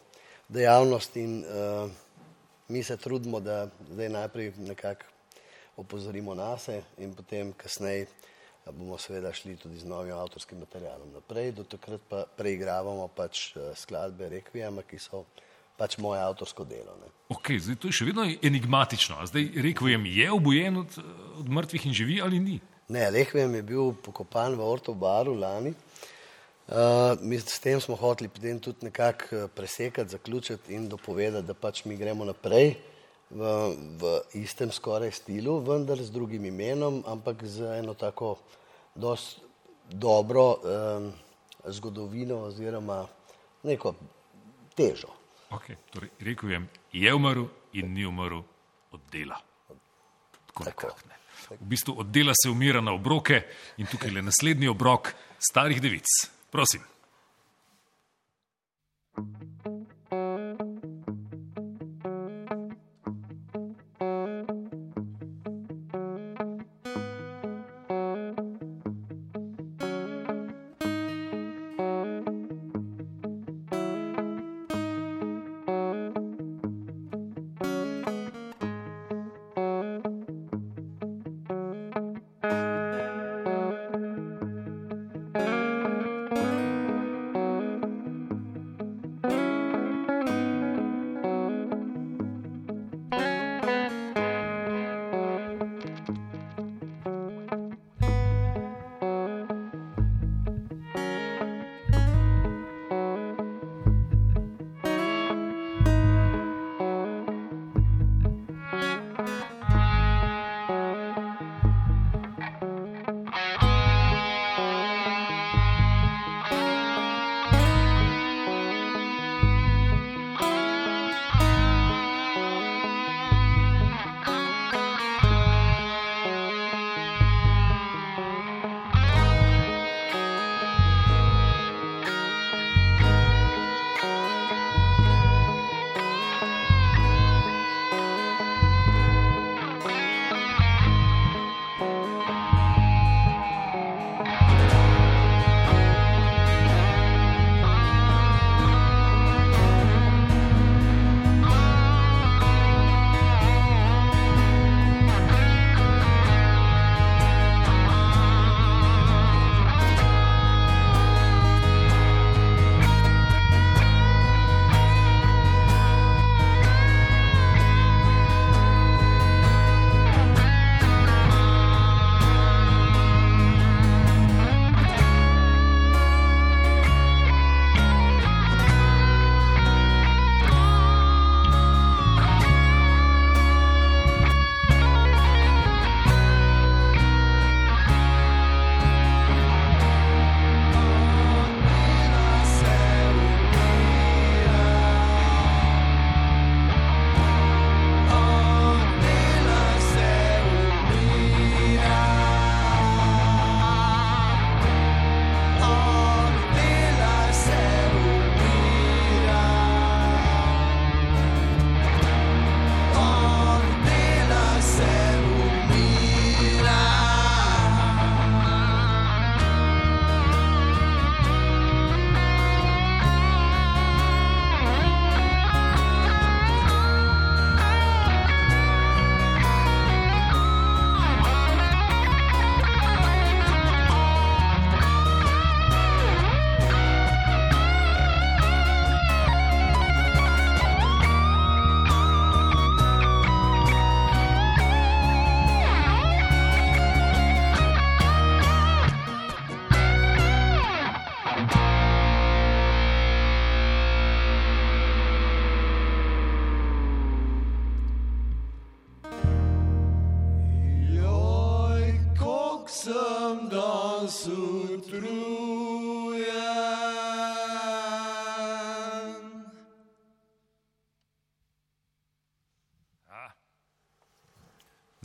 dejavnost in uh, mi se trudimo, da zdaj najprej nekako opozorimo nase in potem kasneje bomo seveda šli tudi z novim avtorskim materialom naprej, do takrat pa preigravamo pač skladbe Requiema, ki so pač moje avtorsko delo. Ne. Ok, zdaj to je še vedno enigmatično. A zdaj Requiem je obojen od, od mrtvih in živi ali ni? Ne, Requiem je bil pokopan v Ortobaru lani. Uh, mi s tem smo hoteli potem tudi nekako presekati, zaključiti in dopovedati, da pač mi gremo naprej v, v istem skoraj stilu, vendar z drugim imenom, ampak z eno tako dost dobro um, zgodovino oziroma neko težo. Okay, torej, rekel je, je umrl in ni umrl od dela. Tako tako. V bistvu od dela se umira na obroke in tukaj je naslednji obrok starih devic. Prosim.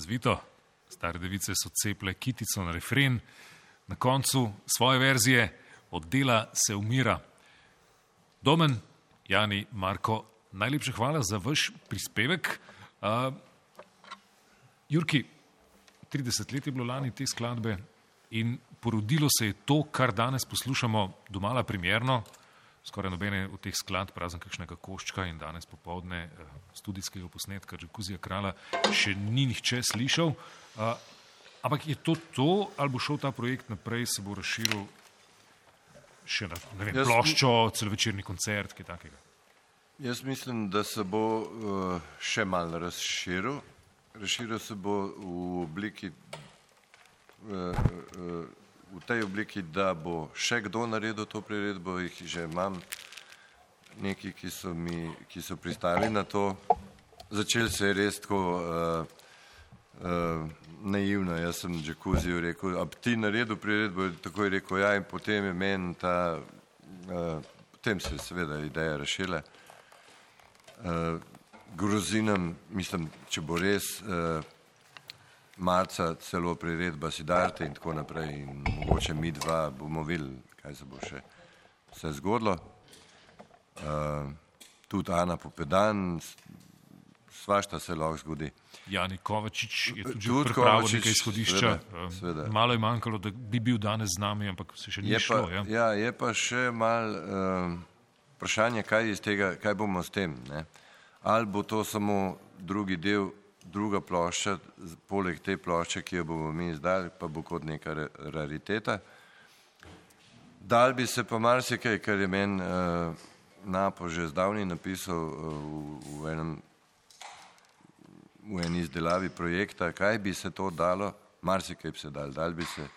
Zvito. Stare device so ceple kitico na refren, na koncu svoje verzije od dela se umira. Domen, Jani, Marko, najlepša hvala za vaš prispevek. Uh, Jurki, 30 let je bilo lani te skladbe in porodilo se je to, kar danes poslušamo domala primerno, skoraj nobene od teh skladb, razen kakšnega koščka in danes popovdne eh, studijskega posnetka Džakuzija Krala, še ni nihče slišal. Uh, ampak je to to, ali bo šel ta projekt naprej, se bo razširil še na vem, Jaz- ploščo, celovečerni koncert, kaj takega? Jaz mislim, da se bo uh, še malo razširil. Razširil se bo v obliki, uh, uh, v tej obliki, da bo še kdo naredil to priredbo, jih že imam neki, ki so, mi, ki so pristali na to. Začel se je res tako uh, uh, naivno, jaz sem Džakuziju rekel, a ti naredil priredbo, tako je rekel, ja in potem je meni ta, uh, potem se je seveda ideja rešila. Uh, grozi nam, mislim, če bo res uh, marca celo priredba Sidarte in tako naprej in mogoče mi dva bomo videli, kaj se bo še se zgodilo. Uh, tudi Ana Popedan, svašta se lahko zgodi. Jani Kovačič je tudi, pripravil Kovačič, nekaj izhodišča. seveda, Um, seveda. Malo je manjkalo, da bi bil danes z nami, ampak se še ni Je šlo. pa, Ja? ja, je pa še mal um, vprašanje, kaj, tega, kaj bomo s tem. Ne? Ali bo to samo drugi del, druga plošča, poleg te plošče, ki jo bomo mi izdali, pa bo kot neka ra- rariteta. Dal bi se pa marsikaj, kar je meni uh, Napo že zdavni napisal uh, v, v enem v eni izdelavi projekta, kaj bi se to dalo, marsikaj bi se dal, dal bi se,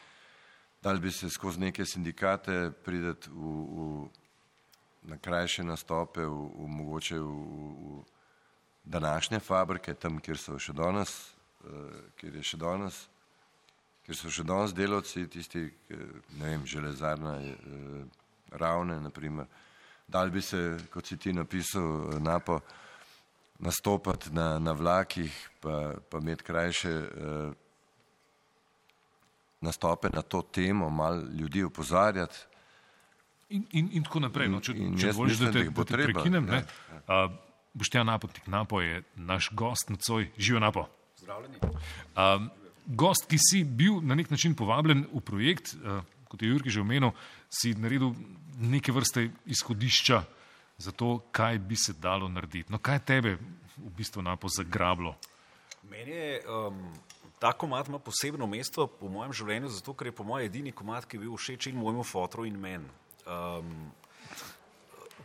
dal bi se skozi neke sindikate prideti v, v, na krajše nastope, v, v mogoče v, v današnje fabrike, tam, kjer so še danes, uh, kjer je še danes, kjer so še danes delavci, tisti, ne vem, železarna, uh, ravne, naprimer. Dal bi se, kot si ti napisal, eh, napo, nastopati na, na vlakih, pa, pa imeti krajše uh, nastope na to temo, malo ljudi opozarjati. In, in, in tako naprej. No, če In- če dovolиш, da te, da te prekinem. ja, Ne? Uh, Boštjan Napotnik Napo je naš gost nocoj. Živijo Napo. Zdravljeni. Um, gost, ki si bil na nek način povabljen v projekt, uh, kot je Jurki že omenil, si naredil neke vrste izhodišča za to, kaj bi se dalo narediti. No, kaj tebe v bistvu napo zagrablo? Meni je um, ta komat ima posebno mesto po mojem življenju, zato ker je po mojem edini komat, ki je bil všeč in mojemu fotru in meni. Um,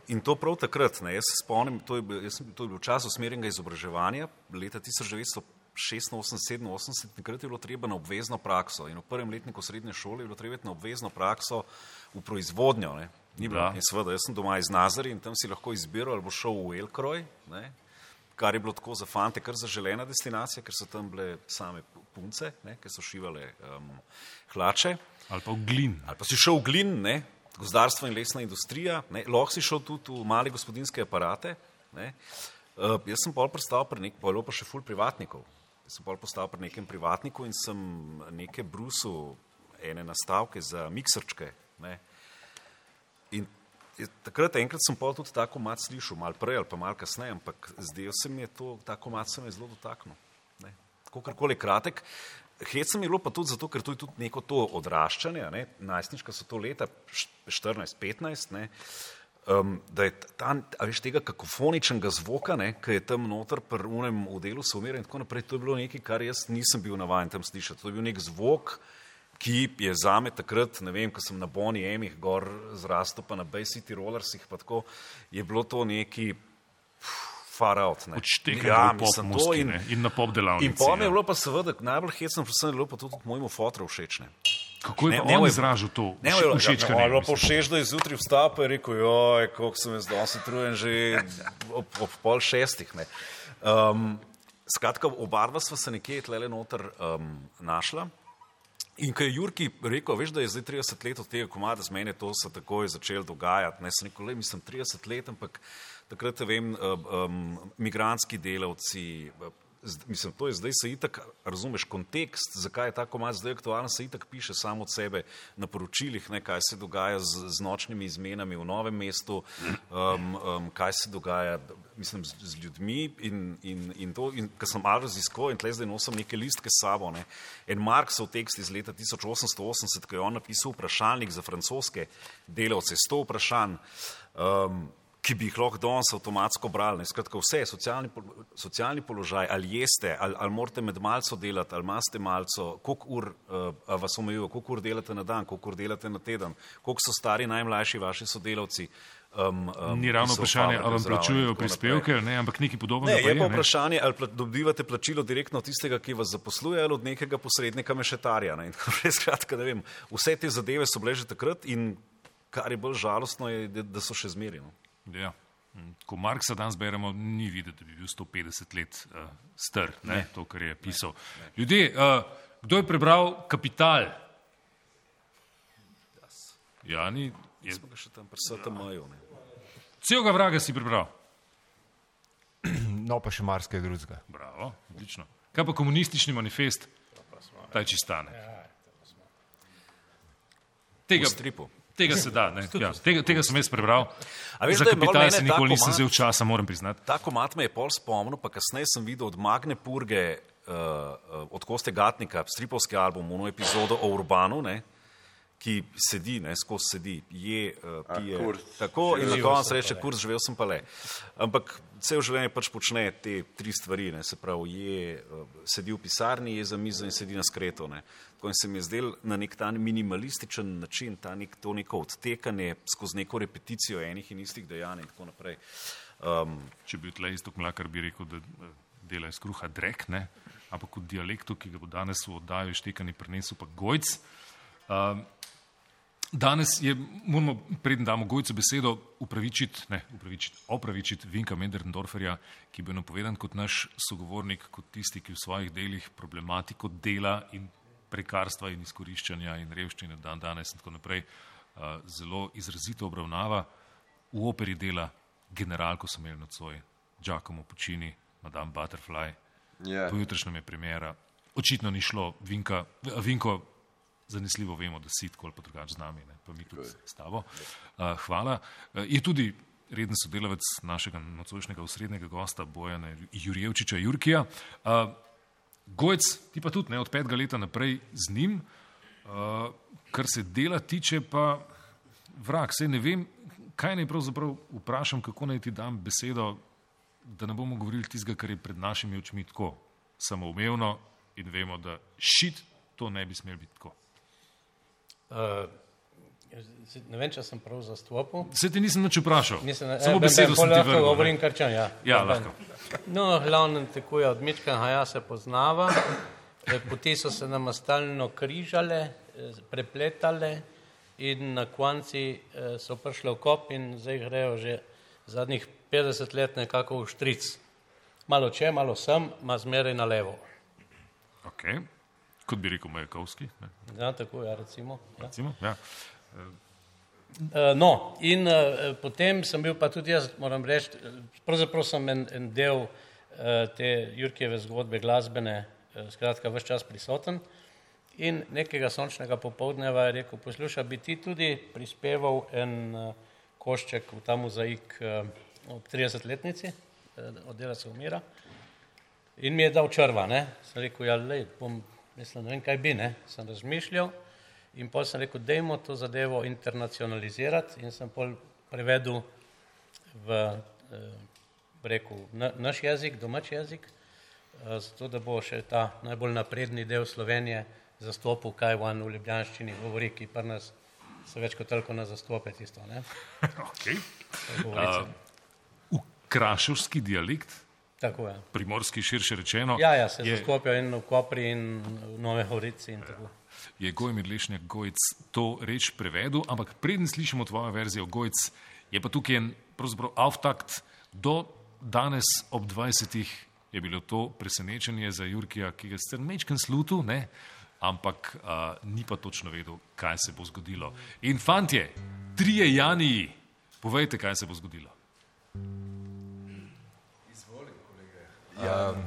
in to prav takrat, ne, jaz se spomnim, to je, bil, jaz to je bil čas usmerjenega izobraževanja, leta 1986-87, takrat je bilo treba na obvezno prakso in v prvem letniku srednje šole je bilo treba na obvezno prakso v proizvodnjo. Ne. Ni bilo. Da. In seveda, jaz sem doma iz Nazarja in tam si lahko izbiral, ali bo šel v Elkroj, ne, kar je bilo tako za fante, kar zaželena destinacija, ker so tam bile same punce, ne, ki so šivale um, hlače. Ali pa v glin. Ali pa si šel v glin, ne, gozdarstvo in lesna industrija, ne, lahko si šel tudi v male gospodinske aparate. Ne. Uh, jaz sem pol prestal pri nekem, pa je bilo pa še ful privatnikov. Jaz sem pol postal pri nekem privatniku in sem neke brusu ene nastavke za miksrčke. Ne. In takrat enkrat sem pol tudi tako mat slišal, mal prej ali pa mal kasneje, ampak zdaj se mi je to, tako mat se mi je zelo dotaknil. Kakorkoli kratek. Hecam je bilo pa tudi zato, ker to je tudi neko to odraščanje, ne, najstniška so to leta, 14-15, ne, um, da je ta, a veš, tega kakofoničnega zvoka, ki je tam noter pri unem v delu se umira in tako naprej, to je bilo nekaj, kar jaz nisem bil navajen tam slišati. To je bil nek zvok, ki je zame takrat, ne vem, ko sem na Boni Emih gor zrastel, pa na Bay City Rollersih, pa tako, je bilo to neki far out. Ne. Odštekanje ja, v pop mislim, to muski, in, ne, in na pop delavnici, In mi ja. je bilo pa seveda najbolj hecno, predvsem je bilo pa tudi mojemu fotru všeč. Ne. Kako je Ne- pa ne on moj- izražal to Ne, vš- moj- všečkanje, Ja, no, ali pa mislim? všeč, da je zjutraj vstal pa je rekel, joj, koliko sem jaz danes utrujen že ob, ob pol šestih. Ne. Um, skratka, oba dva sva se nekje tlele noter um, našla. In ko je Jurki rekel, veš, da je zdaj 30 let od tega komada z mene, to se takoj začelo dogajati. Ne, sem rekel, mislim, 30 let, ampak takrat, vem, um, um, migranski delavci, mislim, to je zdaj se itak, razumeš, kontekst, zakaj je ta komad zdaj aktualen, se itak piše samo od sebe na poročilih, ne, kaj se dogaja z, z nočnimi izmenami v novem mestu, um, um, kaj se dogaja, mislim, z, z ljudmi in, in, in to, in ker sem malo raziskoval in tle zdaj nosim neke listke s sabo, ne. En Marksov tekst iz leta 1880, ko je on napisal vprašalnik za francoske delavce, sto vprašanj, um, ki bi jih lahko danes avtomatsko brali. ne. Skratka, vse, socialni, pol- socialni položaj, ali jeste, ali, ali morate med malco delati, ali imate malco, koliko ur uh, vas omejujo, koliko ur delate na dan, koliko ur delate na teden, koliko so stari najmlajši vaši sodelavci. Um, um, Ni ravno vprašanje, ali vam plačujejo prispevke, ne, ampak nekaj podobnega. Ne, pa je pa ne. vprašanje, ali pla, dobivate plačilo direktno od tistega, ki vas zaposluje, ali od nekega posrednika mešetarja. Ne? Skratka, ne vem, vse te zadeve so bile že takrat in kar je bolj žalostno, je, da- da so še zmerjeno. Ja. Mm, Ko Marksa danes beremo, ni videti, da bi bil 150 let uh, star, ne, Ne. to, kar je pisal. Ljudje, uh, kdo je prebral Kapital? Jani, je... Smo ga še tam pri STM-ju. celega vraga si prebral. No, pa še marsikaj drugega. Bravo, odlično. Kaj pa komunistični manifest? Ta je čistane. Tega, V stripu. Tega se da, ne, ja, tega, tega sem jaz prebral. A veš, Za kapital mene se ta nikoli nisem vzel časa, moram priznati. Ta komat me je pol spomnil, pa kasneje sem videl od Magne Purge, uh, uh, od Koste Gatnika, stripovski album, ono epizodo o Urbanu, ne, ki sedi, ne, skozi sedi, je, uh, A, pije. Kurz. Tako in na koncu reče, kurz, živel sem pa le. Ampak cel življenje pač počne te tri stvari, ne, se pravi, je, uh, sedi v pisarni, je za mizo in sedi na skretu. Ne. Tako in se mi je zdel na nek ta minimalističen način, ta nek, to neko odtekanje skozi neko repeticijo enih in istih dejanj in tako naprej. Um, Če bi tle isto mlakar bi rekel, da eh, dela iz kruha drek, ne? ampak v dialektu, ki ga bo danes v oddaji štekani prinesel pa Gojc. Um, danes je, moramo, preden damo Gojcu besedo, upravičiti, ne, upravičiti, opravičiti Vinka Menderndorferja, ki je bil napovedan kot naš sogovornik, kot tisti, ki v svojih delih problematiko dela in prekarstva in izkoriščanja in revščine dan danes in tako naprej uh, zelo izrazito obravnava. V operi dela generalko imeli nocoj, Giacomo Puccini, Madame Butterfly. Ja. Pojutrišnjem je premjera. Očitno ni šlo, Vinka, Vinko, zanesljivo vemo, da si tako ali drugače z nami, ne? pa mi tudi s tabo. Uh, hvala. Uh, je tudi reden sodelavec našega nocojšnjega osrednjega gosta Bojana Jurjevčiča Jurkija. Uh, Gojc, ti pa tudi ne, od petega leta naprej z njim. Uh, kar se dela tiče, pa vrag, sej ne vem, kaj naj pravzaprav vprašam, kako naj ti dam besedo, da ne bomo govorili tistega, kar je pred našimi očmi tako samoumevno in vemo, da šit to ne bi smel biti tako. Uh, ne vem, če sem prav zastopil. Se ti nisem nič vprašal, Nisem, eh, samo besedo sem ti lahko vrnil. Govorim kar čem, ja. Ja, Ben. lahko. No, glavnem tekuje od Mička, ja se poznava. Eh, Poti so se nama stalno križale, eh, prepletale in na konci so prišle v kop in zdaj grejo že zadnjih 50 let nekako v štric. Malo če, malo sem, ma zmeraj na levo. Okay. Kot bi rekel Majakovski. Ja, tako ja, recimo. Ja. Recimo, ja. Uh, no, in uh, potem sem bil pa tudi jaz, moram reči, eh, pravzaprav sem en, en del uh, te Jurkijeve zgodbe glasbene, skratka, vse čas prisoten. In nekega sončnega popovdneva je rekel, poslušaj, bi ti tudi prispeval en košček v ta uh, ob 30-letnici, uh, od dela se umira. In mi je dal črva, ne? Sem rekel, ja, lej, bom, mislim, ne vem, kaj bi, ne? Sem razmišljal in pol sem rekel, dejmo to zadevo internacionalizirati in sem pol prevedel v, eh, rekel, na, naš jezik, domač jezik, eh, zato da bo še ta najbolj napredni del Slovenije zastopil, kaj van v ljubljanščini govori, ki pri nas se več kot toliko ne zastope tisto, ne? Okay. Uh, kraševski dialekt, Tako je. primorski širše rečeno, Ja, ja, se je, zastopijo in v Kopri in v Nove Horici in tako. Je Gojmir Lešnjak Gojc to reč prevedel, ampak preden slišimo tvojo verzijo Gojc, je pa tukaj en pravzaprav auftakt do danes ob 20. je bilo to presenečenje za Jurkija, ki ga sicer mečken slutu, ne, ampak uh, ni pa točno vedel, kaj se bo zgodilo. In fantje, trije Janiji, povejte, kaj se bo zgodilo. Um,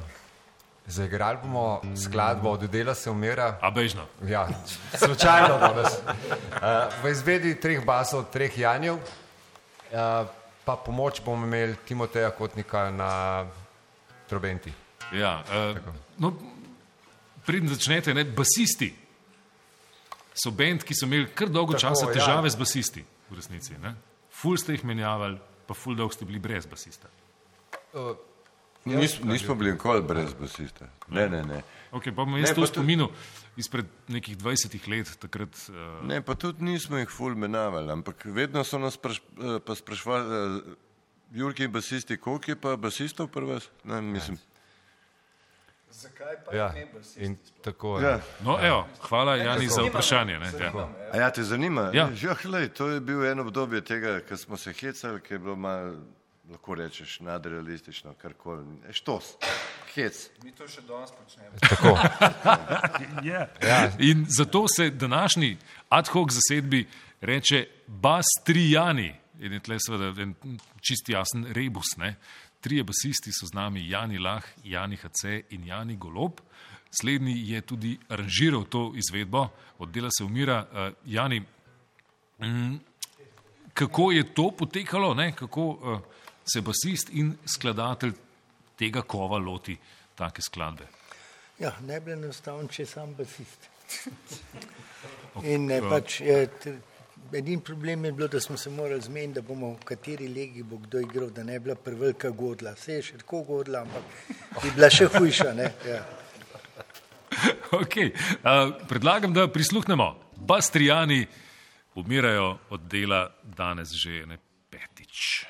Zaigrali bomo skladbo od dela se umira. A bežno. Ja, slučajno danes. Uh, v izvedbi treh basov, treh Janjev, uh, pa pomoč bomo imeli Timoteja Kotnika na trobenti. Ja, uh, no, Preden začnete, ne, basisti so bend, ki so imeli kar dolgo Tako, časa ja. težave z basisti, v resnici. Ne. Ful ste jih menjavali, pa ful dolgo ste bili brez basista. Uh, Nis, nismo bili nikoli brez basista. Ne, ne, ne. Okay, pa Ne, jaz to pa tudi- spominil izpred nekih 20 let, takrat. Uh, Ne, pa tudi nismo jih ful menavali, ampak vedno so nas spraš, eh, pa sprašvali, uh, Jurki in basisti, koliko je pa basistov pri vas? Ne, mislim. Zakaj pa Ja, ne basist? in tako Ja. No, evo, hvala Jani za vprašanje. Ne, zanima ja. ja, te zanima? Ja. ja hlej, to je bil eno obdobje tega, ko smo se hecali, ki je bilo malo, lahko rečeš, nadrealistično, karkoli. E, Štos, hec. Mi to še danes počnemo. Tako. Ja. Ja. In zato se današnji ad hoc zasedbi reče Bastrijani. In je tle seveda en čist jasen rebus. Ne? Trije basisti so z nami, Jani Lah, Jani HC in Jani Golob. Slednji je tudi aranžiral to izvedbo, oddela se umira. Uh, Jani, mm, kako je to potekalo, ne? kako uh, se basist in skladatelj tega kova loti take skladbe? Ja, najbolj enostavno, če je sam basist. In eh, pač, eh, edini problem je bilo, da smo se morali zmeniti, da bomo v kateri legi bo kdo igral, da ne bi bila prevelika godla. Se je še tako godla, ampak bi bila še hujša. Ne? Ja. Okay. Uh, predlagam, da prisluhnemo. Bastrijani umirajo od dela danes že ne petič.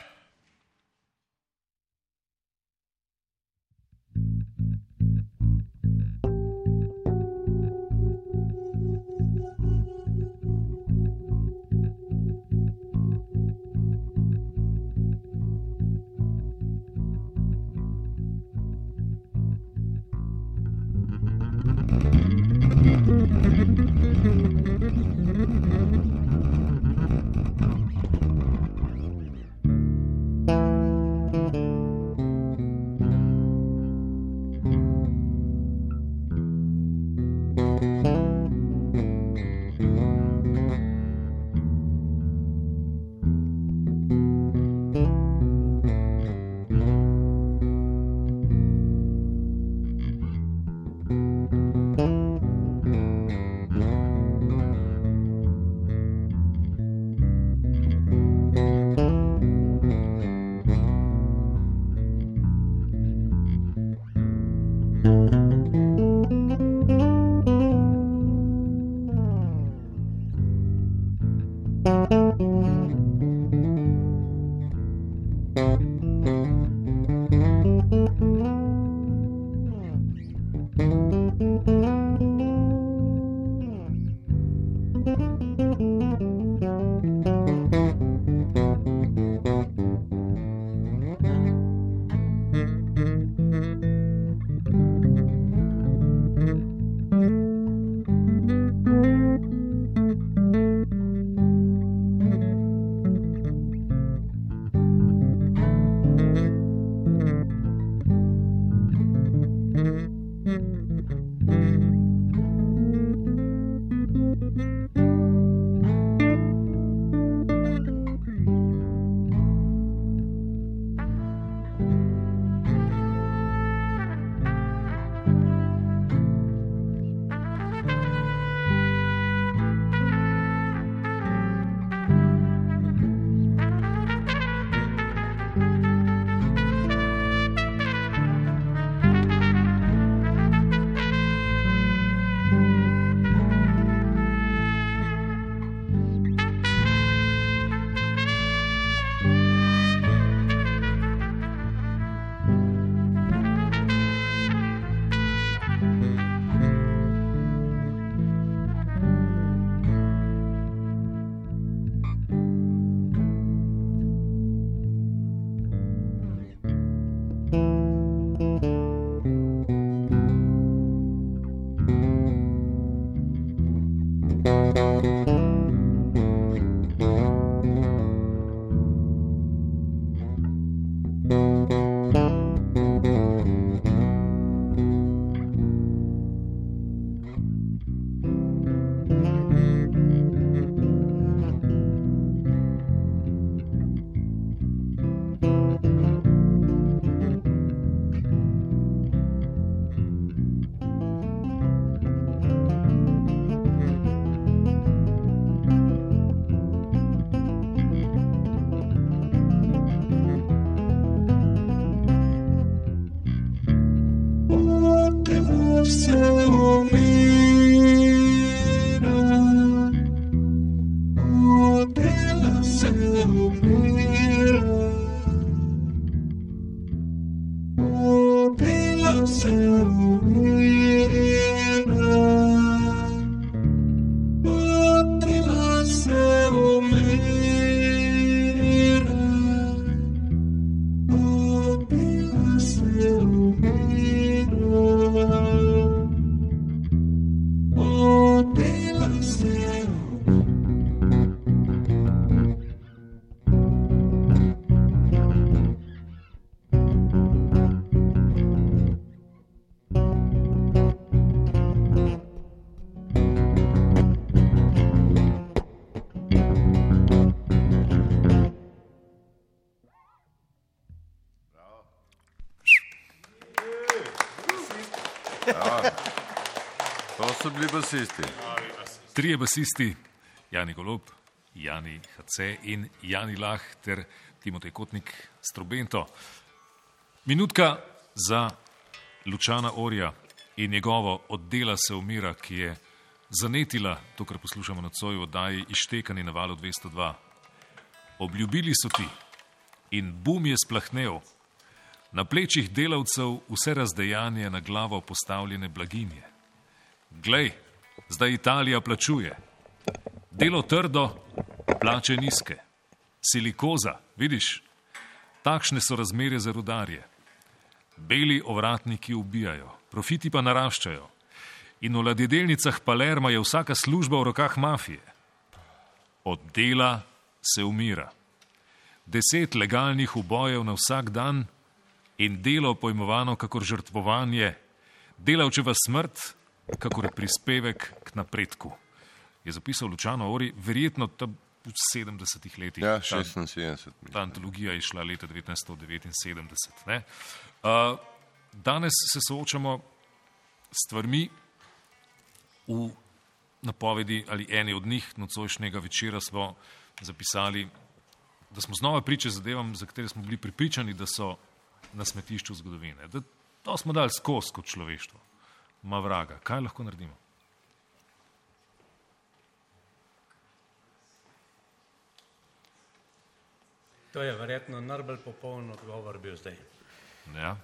Basisti. Trije basisti, Jani Golob, Jani HC in Jani Lah ter Timotej Kotnik s Trobento. Minutka za Lučana Orja in njegovo oddela se umira, ki je zanetila to, kar poslušamo na coju oddaji Ištekani na valu 202. Obljubili so ti in bum je splahnel. Na plečih delavcev vse razdejanje na glavo postavljene blaginje. Glej, zdaj Italija plačuje. Delo trdo, plače nizke. Silikoza, vidiš, takšne so razmere za rudarje. Beli ovratniki ubijajo, profiti pa naraščajo. In v ladjedelnicah Palerma je vsaka služba v rokah mafije. Od dela se umira. Deset legalnih ubojev na vsak dan in delo pojmovano kakor žrtvovanje, delavčeva smrt kakor prispevek k napredku. Je zapisal Lučano Ori, verjetno tam v 70-ih letih. Ja, Ta- 76. Ta antologija je šla leta 1979. ne. Uh, danes se soočamo s stvarmi v napovedi ali eni od njih nocojšnjega večera smo zapisali, da smo znova priče zadevam, za katere smo bili pripričani, da so na smetišču zgodovine. Da to smo dali skozi kot človeštvo. Ma vraga, kaj lahko naredimo? To je verjetno najbolj popoln odgovor bil zdaj. Ja.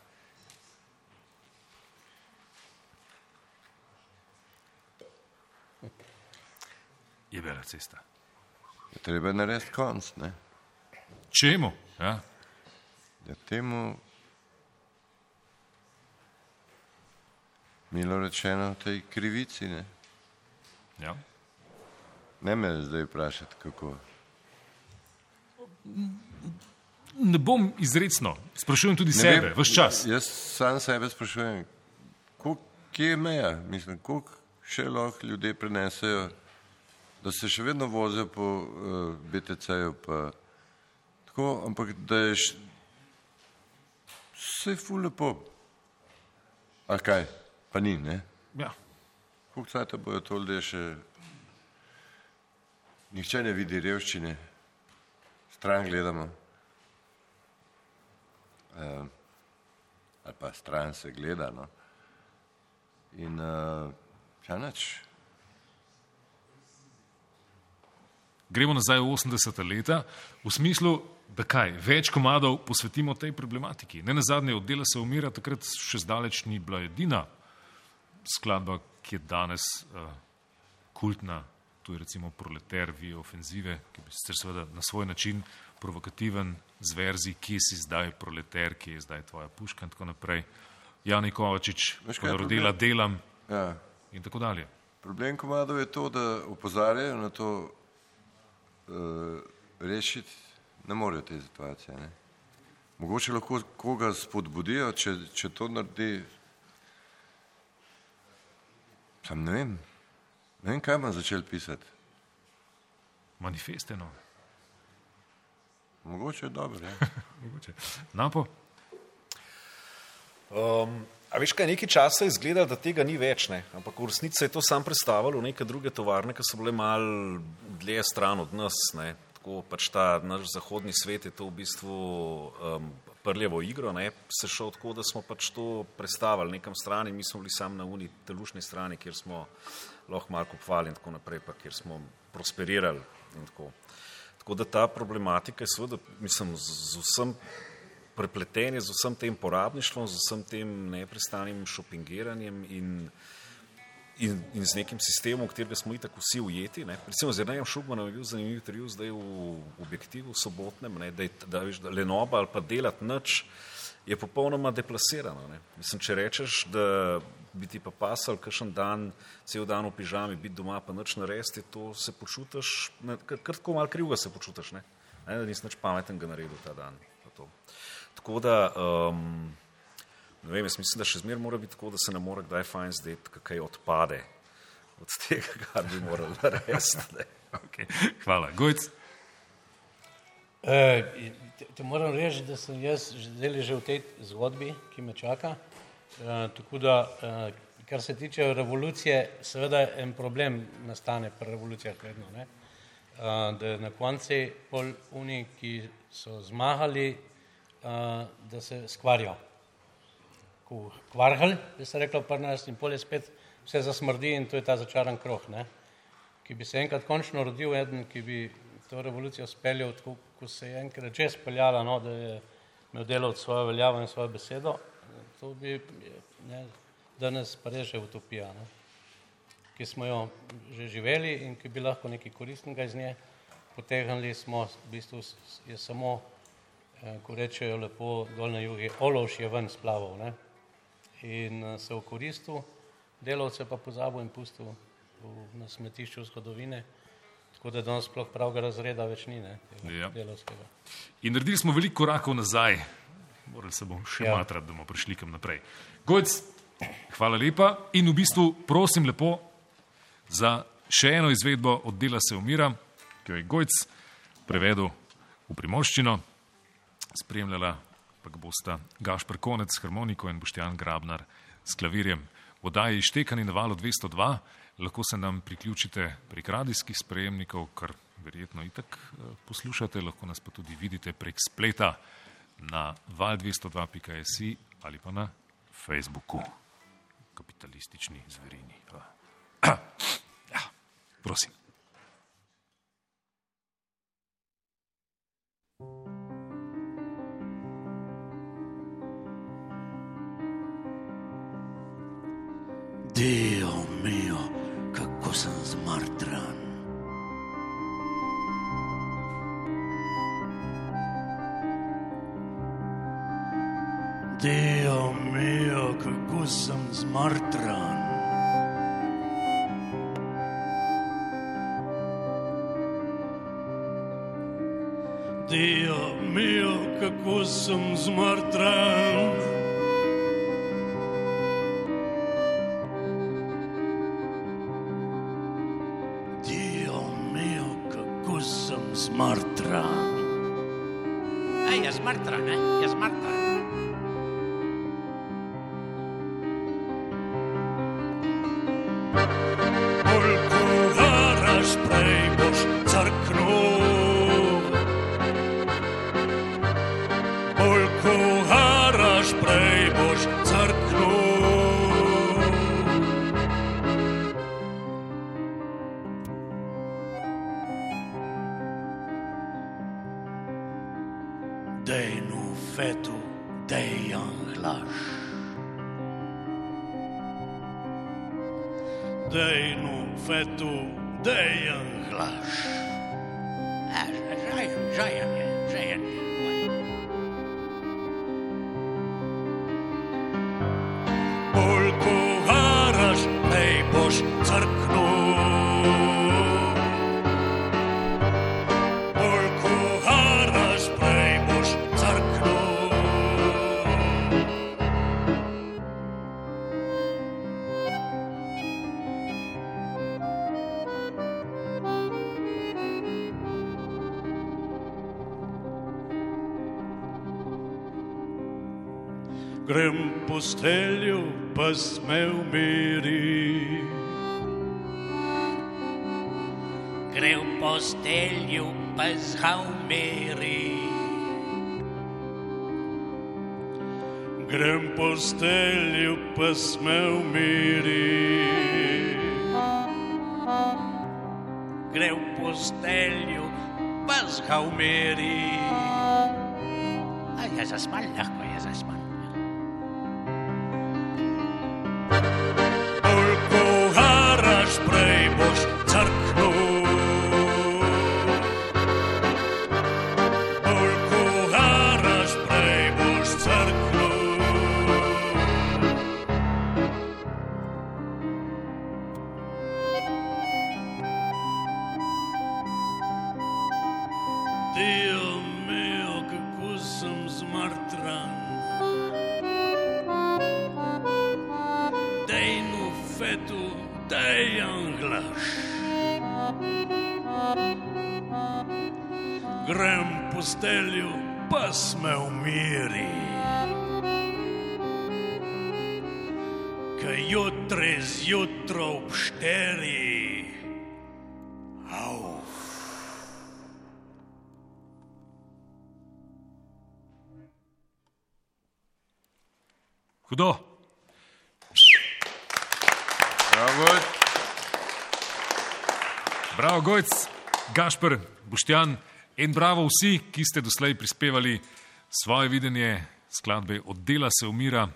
Je bila cesta. Je treba narediti konc, ne? Čemu? Ja. Ja, temu, milo rečeno, tej krivici, ne? Ja. Ne me zdaj vprašati, kako. Ne bom izredno, sprašujem tudi Ne sebe, vse čas. Jaz sam sebe sprašujem, koliko- kje je meja, mislim, koliko še lahko ljudje prenesejo, da se še vedno vozijo po uh, BTC-ju, pa tako, ampak da je vse ful lepo. A kaj, pa ni, ne? Ja. Koliko cajta bojo to ljudje še... Nihče ne vidi revščine, stran gledamo. Uh, ali pa stran se gleda. No. In uh, ja, nič. Gremo nazaj v 80. leta, v smislu, da kaj, več komadov posvetimo tej problematiki. Ne na zadnje, oddela se umira, takrat še zdaleč ni bila edina skladba, ki je danes uh, kultna. Tu je recimo Proleter, Vije ofenzive, ki je sicer seveda na svoj način provokativen z verzi, kje si zdaj proleter, kje je zdaj tvoja puška in tako naprej. Jani Kovačič, kaj je rodila delam Ja. in tako dalje. Problem komadov je to, da opozarjajo na to uh, rešiti, ne morejo te situacije. Ne? Mogoče lahko koga spodbudijo, če, če to naredi. Sam ne vem, ne vem, kaj bom začel pisati. Manifeste, no. Mogoče je dobro. Ja. Mogoče. Napo? Um, a veš kaj, nekaj časa je izgledalo, da tega ni več, ne? ampak v resnici se je to sam predstavljalo v neke druge tovarne, ki so bile mal dlje stran od nas. Ne? Tako pač ta naš zahodni svet je to v bistvu um, prljevo igro, ne? se šel tako, da smo pač to predstavili nekam strani, mi smo bili sam na uni telušni strani, kjer smo lahko malo kupovali in tako naprej, pa kjer smo prosperirali in tako. Tako da ta problematika je seveda, mislim, z, z vsem prepleteni z vsem tem porabništvom, z vsem tem neprestanim šopingiranjem in, in, in z nekim sistemom, v katerega smo itak vsi ujeti. Ne. Recimo z Jernejem Šugmanom je bil zanimiv intervju zdaj v objektivu sobotnem, ne, da, je, da, veš, da lenoba ali pa delati nič je popolnoma deplasirano. Ne. Mislim, če rečeš, da bi ti pa pasal kakšen dan, cel dan v pižami, biti doma pa nič narediti, to se počutiš, ne, kar kar tako malo krivega se počutiš, ne, ne da nisi nič pametnega naredil ta dan. Tako da, um, ne vem, jaz mislim, da še zmer mora biti tako, da se ne more kdaj fajn zdeti, kaj odpade od tega, kar bi morali narediti. Okay. Hvala. Gojc, E, te, moram reči, da sem jaz zdaj že v tej zgodbi, ki me čaka. E, tako da, e, kar se tiče revolucije, seveda en problem nastane pri revolucijah vedno. Ne? E, da na konci pol oni, ki so zmagali, e, da se skvarijo. Kvarhal, bi se reklo pri nas, in pol je spet vse zasmrdi in to je ta začaran krog. Ne? ki bi se enkrat končno rodil eden, ki bi to revolucijo speljal tako, ko se je enkrat že speljala, no, da je imel delavec svojo veljavo in svojo besedo, to bi ne, danes pa res že utopija, ne, ki smo jo že živeli in ki bi lahko nekaj koristnega iz nje potegnili, smo v bistvu je samo, eh, ko rečejo lepo dol na jugi, ološ je ven splaval, ne, in eh, se okoristil, delavce pa pozabil in pustil v, na smetišču zgodovine, tako da danes sploh pravega razreda več ni, ne, Ja. delavskega. In naredili smo veliko korakov nazaj. Morali se bomo še. Ja. matrati, da bomo prišli kam naprej. Gojc, hvala lepa in v bistvu prosim lepo za še eno izvedbo od dela se umira, ki jo je Gojc prevedel v primorščino, spremljala pa ga bosta Gašpr Konec s harmoniko in Boštjan Grabnar s klavirjem. V oddaji Štekani na valu 202 lahko se nam priključite prek radijskih sprejemnikov, kar verjetno itak eh, poslušate, lahko nas pa tudi vidite prek spleta na val202.si ali pa na Facebooku. Kapitalistični zverini. Ja, prosim. Dio mio, kako sem zmartran. Dio mio, kako sem zmartran. Dio mio, kako sem zmartran. Sem zmartran. Ej, je zmrtra, ne? Je zmrtra. Dej nu fetu, dej anhlaš. Žajen, žajen je, žajen je. Bolj ko haraš, prej boš crknul. Grem po stelju, pa sme umiri. Gre v postelju, pa zhaumeri. Grem po stelju, pa sme umiri. Gre v postelju, pa zhaumeri. Aj, Je zaspan, lahko je zaspan. Zjutro ob šteri. Au. Hudo. Bravo, Gojc, Gašpr, Boštjan in bravo vsi, ki ste doslej prispevali svoje videnje skladbe Od dela se umira,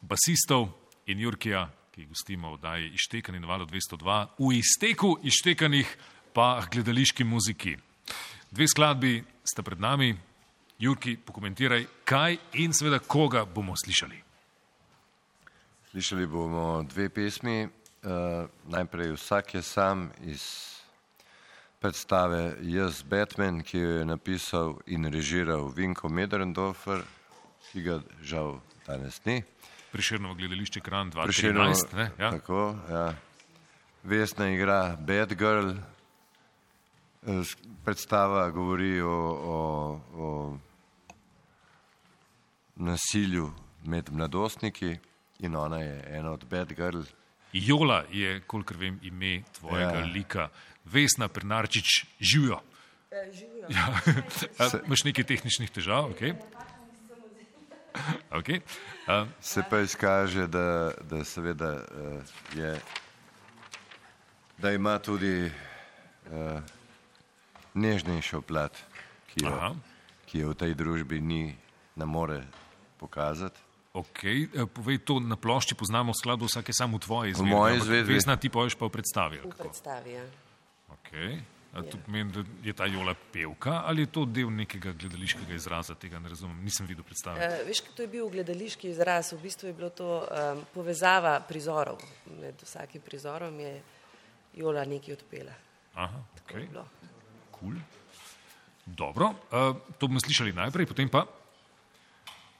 basistov in Jurkija, ki gostimo v oddaji Ištekani na valu 202, v izteku Ištekanih pa gledališki muziki. Dve skladbi sta pred nami. Jurki, pokomentiraj, kaj in seveda koga bomo slišali. Slišali bomo dve pesmi. Uh, najprej vsak je sam iz predstave Jaz Batman, ki jo je napisal in režiral Vinko Medrendorfer, ki ga žal danes ni. Priširno gledališče Kran Prešernovo- 2013. Ne? Ja. Tako, ja. Vesna igra Bad Girl. Eh, Predstava govori o, o, o nasilju med mladostniki in ona je ena od Bad Girl. Jola je, kolikor vem, ime tvojega Ja. ja. lika. Vesna Pernarčič, živijo. Ja. A, Imaš nekaj tehničnih težav? Okay. Okay. Uh, Se pa izkaže, da, da seveda uh, je, da ima tudi uh, nežnejšo plat, ki jo, Aha. ki jo v tej družbi ni, ne more pokazati. okay. Povej to, na plošči poznamo skladbo vsake samo izvedbi. moji ampak izvedbi. Vesna ti poješ pa v predstavi. V kako? predstavi. Ja. Okay. A to pomeni, da je ta Jola pevka ali je to del nekega gledališkega izraza, tega ne razumem, nisem videl predstave. Uh, veš, to je bil gledališki izraz, v bistvu je bilo to um, povezava prizorov. Med vsakim prizorom je Jola nekaj odpela. Aha, Tako je ok. bilo. Cool. Dobro, uh, to bomo slišali najprej, potem pa.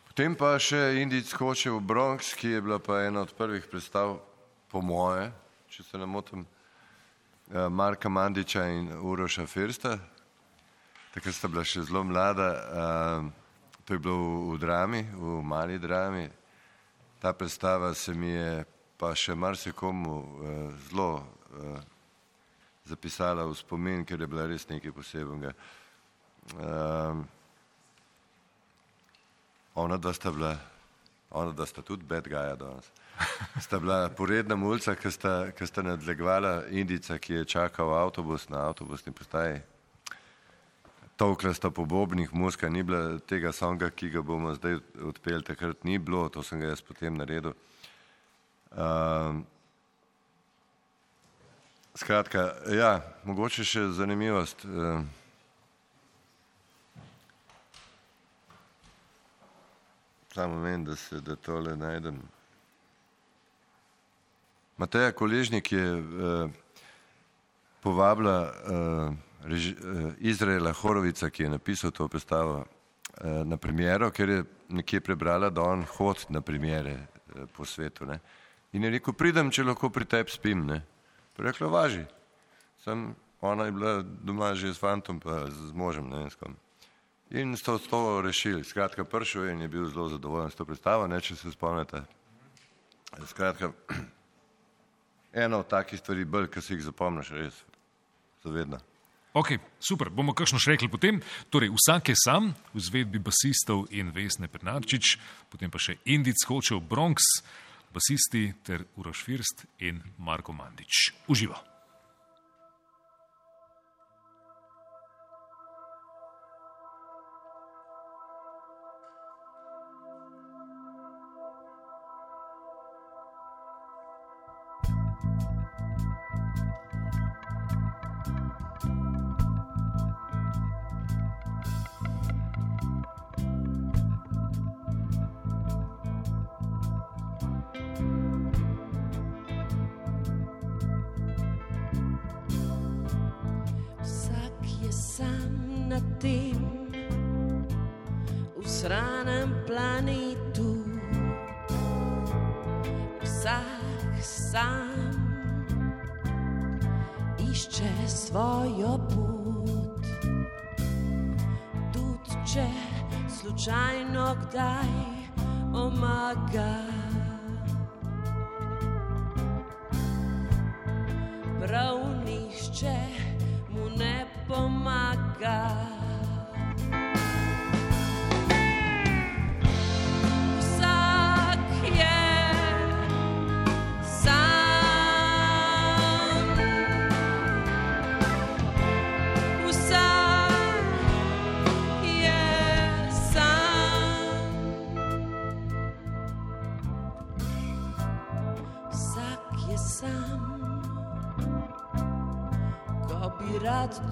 Potem pa še Indic hoče v Bronx, ki je bila pa ena od prvih predstav, po moje, če se ne motim, Marka Mandiča in Uroša Firsta. Takrat sta bila še zelo mlada. eh, To je bilo v, v drami, v mali drami. Ta predstava se mi je pa še marsikomu eh, zelo eh, zapisala v spomin, ker je bila res nekaj posebnega. Ona dva sta bila, ona dva sta tudi bad guya danes. Sta bila poredna mulca, ki sta, ki sta nadlegovala Indica, ki je čakal avtobus na avtobusni postaji. Tolkla sta po bobnih, muska ni bila tega songa, ki ga bomo zdaj odpeli, takrat ni bilo, to sem ga jaz potem naredil. Um, skratka, ja, mogoče še zanimivost. Um, Samo meni, da se da tole najdem. Mateja Koležnik je uh, povabila uh, reži, uh, Izraela Horovica, ki je napisal to predstavo, uh, na premiero, ker je nekje prebrala, da on hod na premiere uh, po svetu. Ne? In je rekel, pridem, če lahko pri tebi spim. Ne? Rekla, važi. Sem, ona je bila doma že s fantom, pa z možem, ne vem s kom. In so to rešili. Skratka, prišel je in je bil zelo zadovoljen s to predstavo, ne, če se spomnite. Skratka, ena od takih stvari bolj, ki si jih zapomniš, res, zavedno. Ok, super, bomo kakšno še rekli potem. Torej, vsak je sam v zvedbi basistov in Vesne Pernarčič, potem pa še Indic Hočev Bronx, basisti ter Uroš First in Marko Mandič. Uživa. Sam išče svojo pot. Tudi če slučajno kdaj omaga.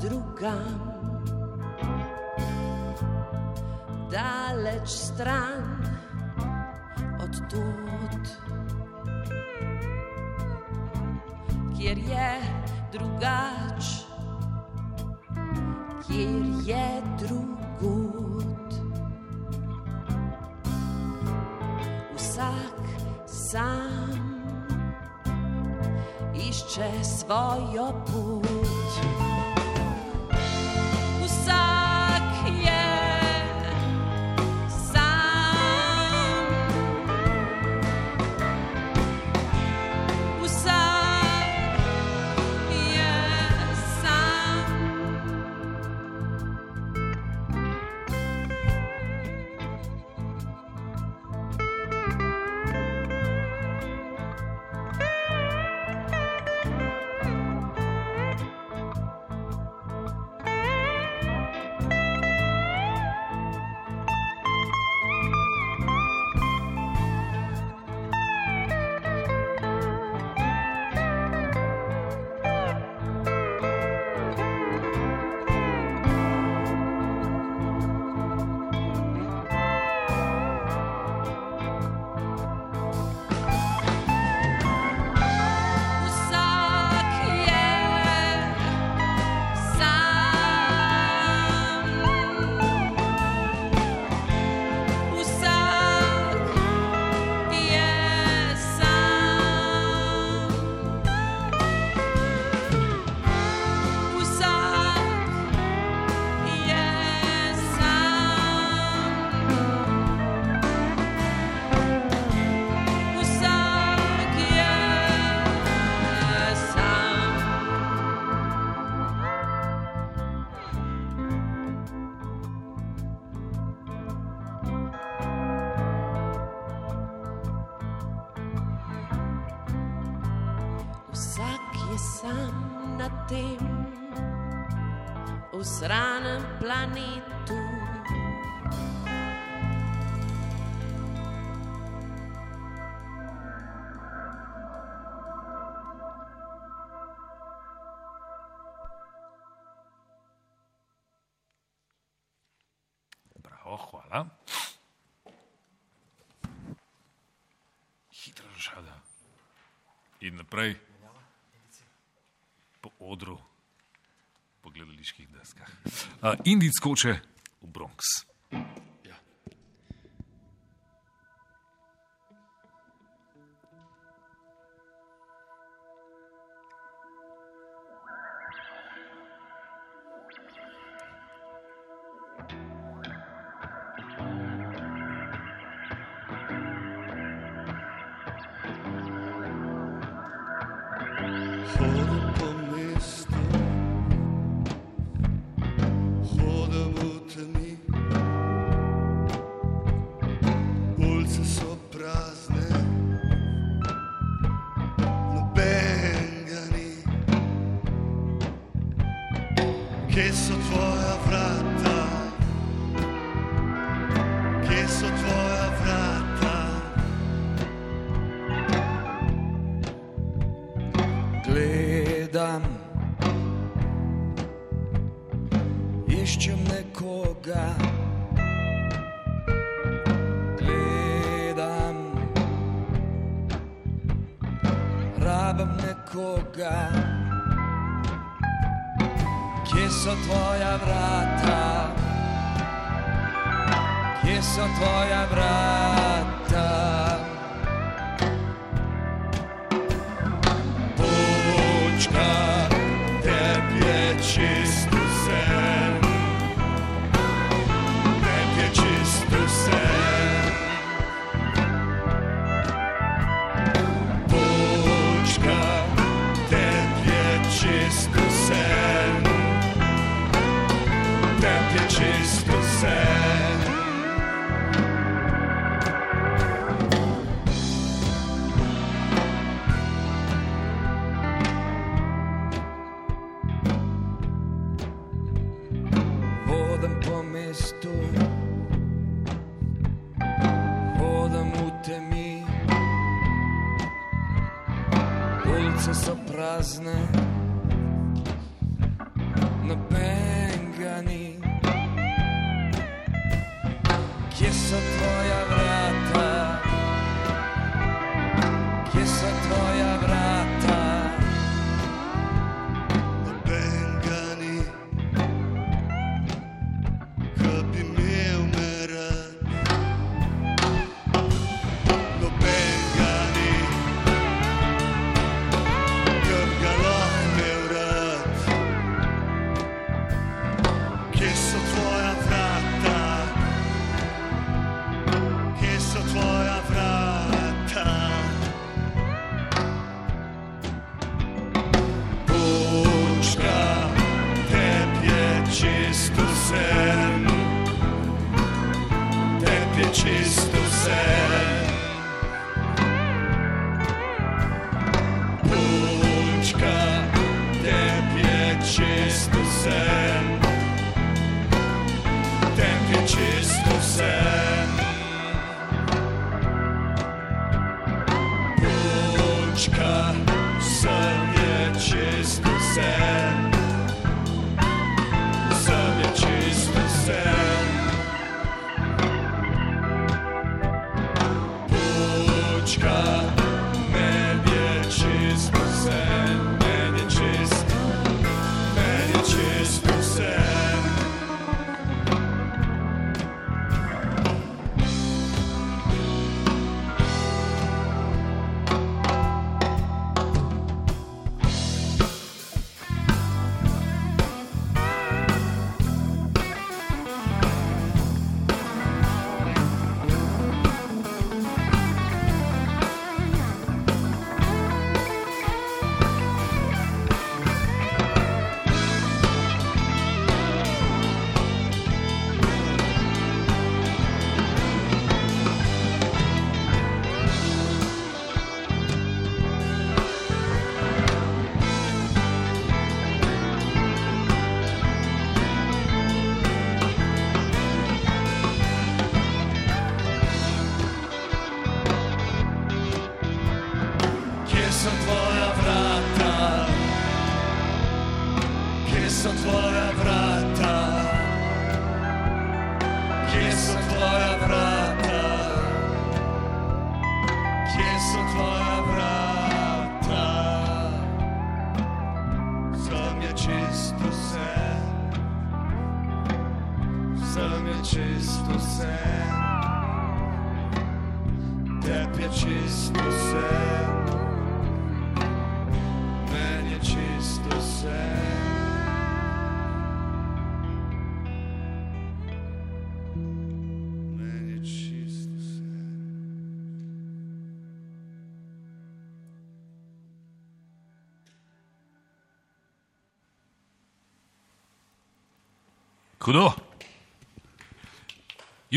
Drugam, daleč stran od tod, kjer je drugač, kjer je drugod. Vsak sam išče svojo pot. Naprej po odru, po gledaliških deskah. Uh, Indic skoče v Bronx.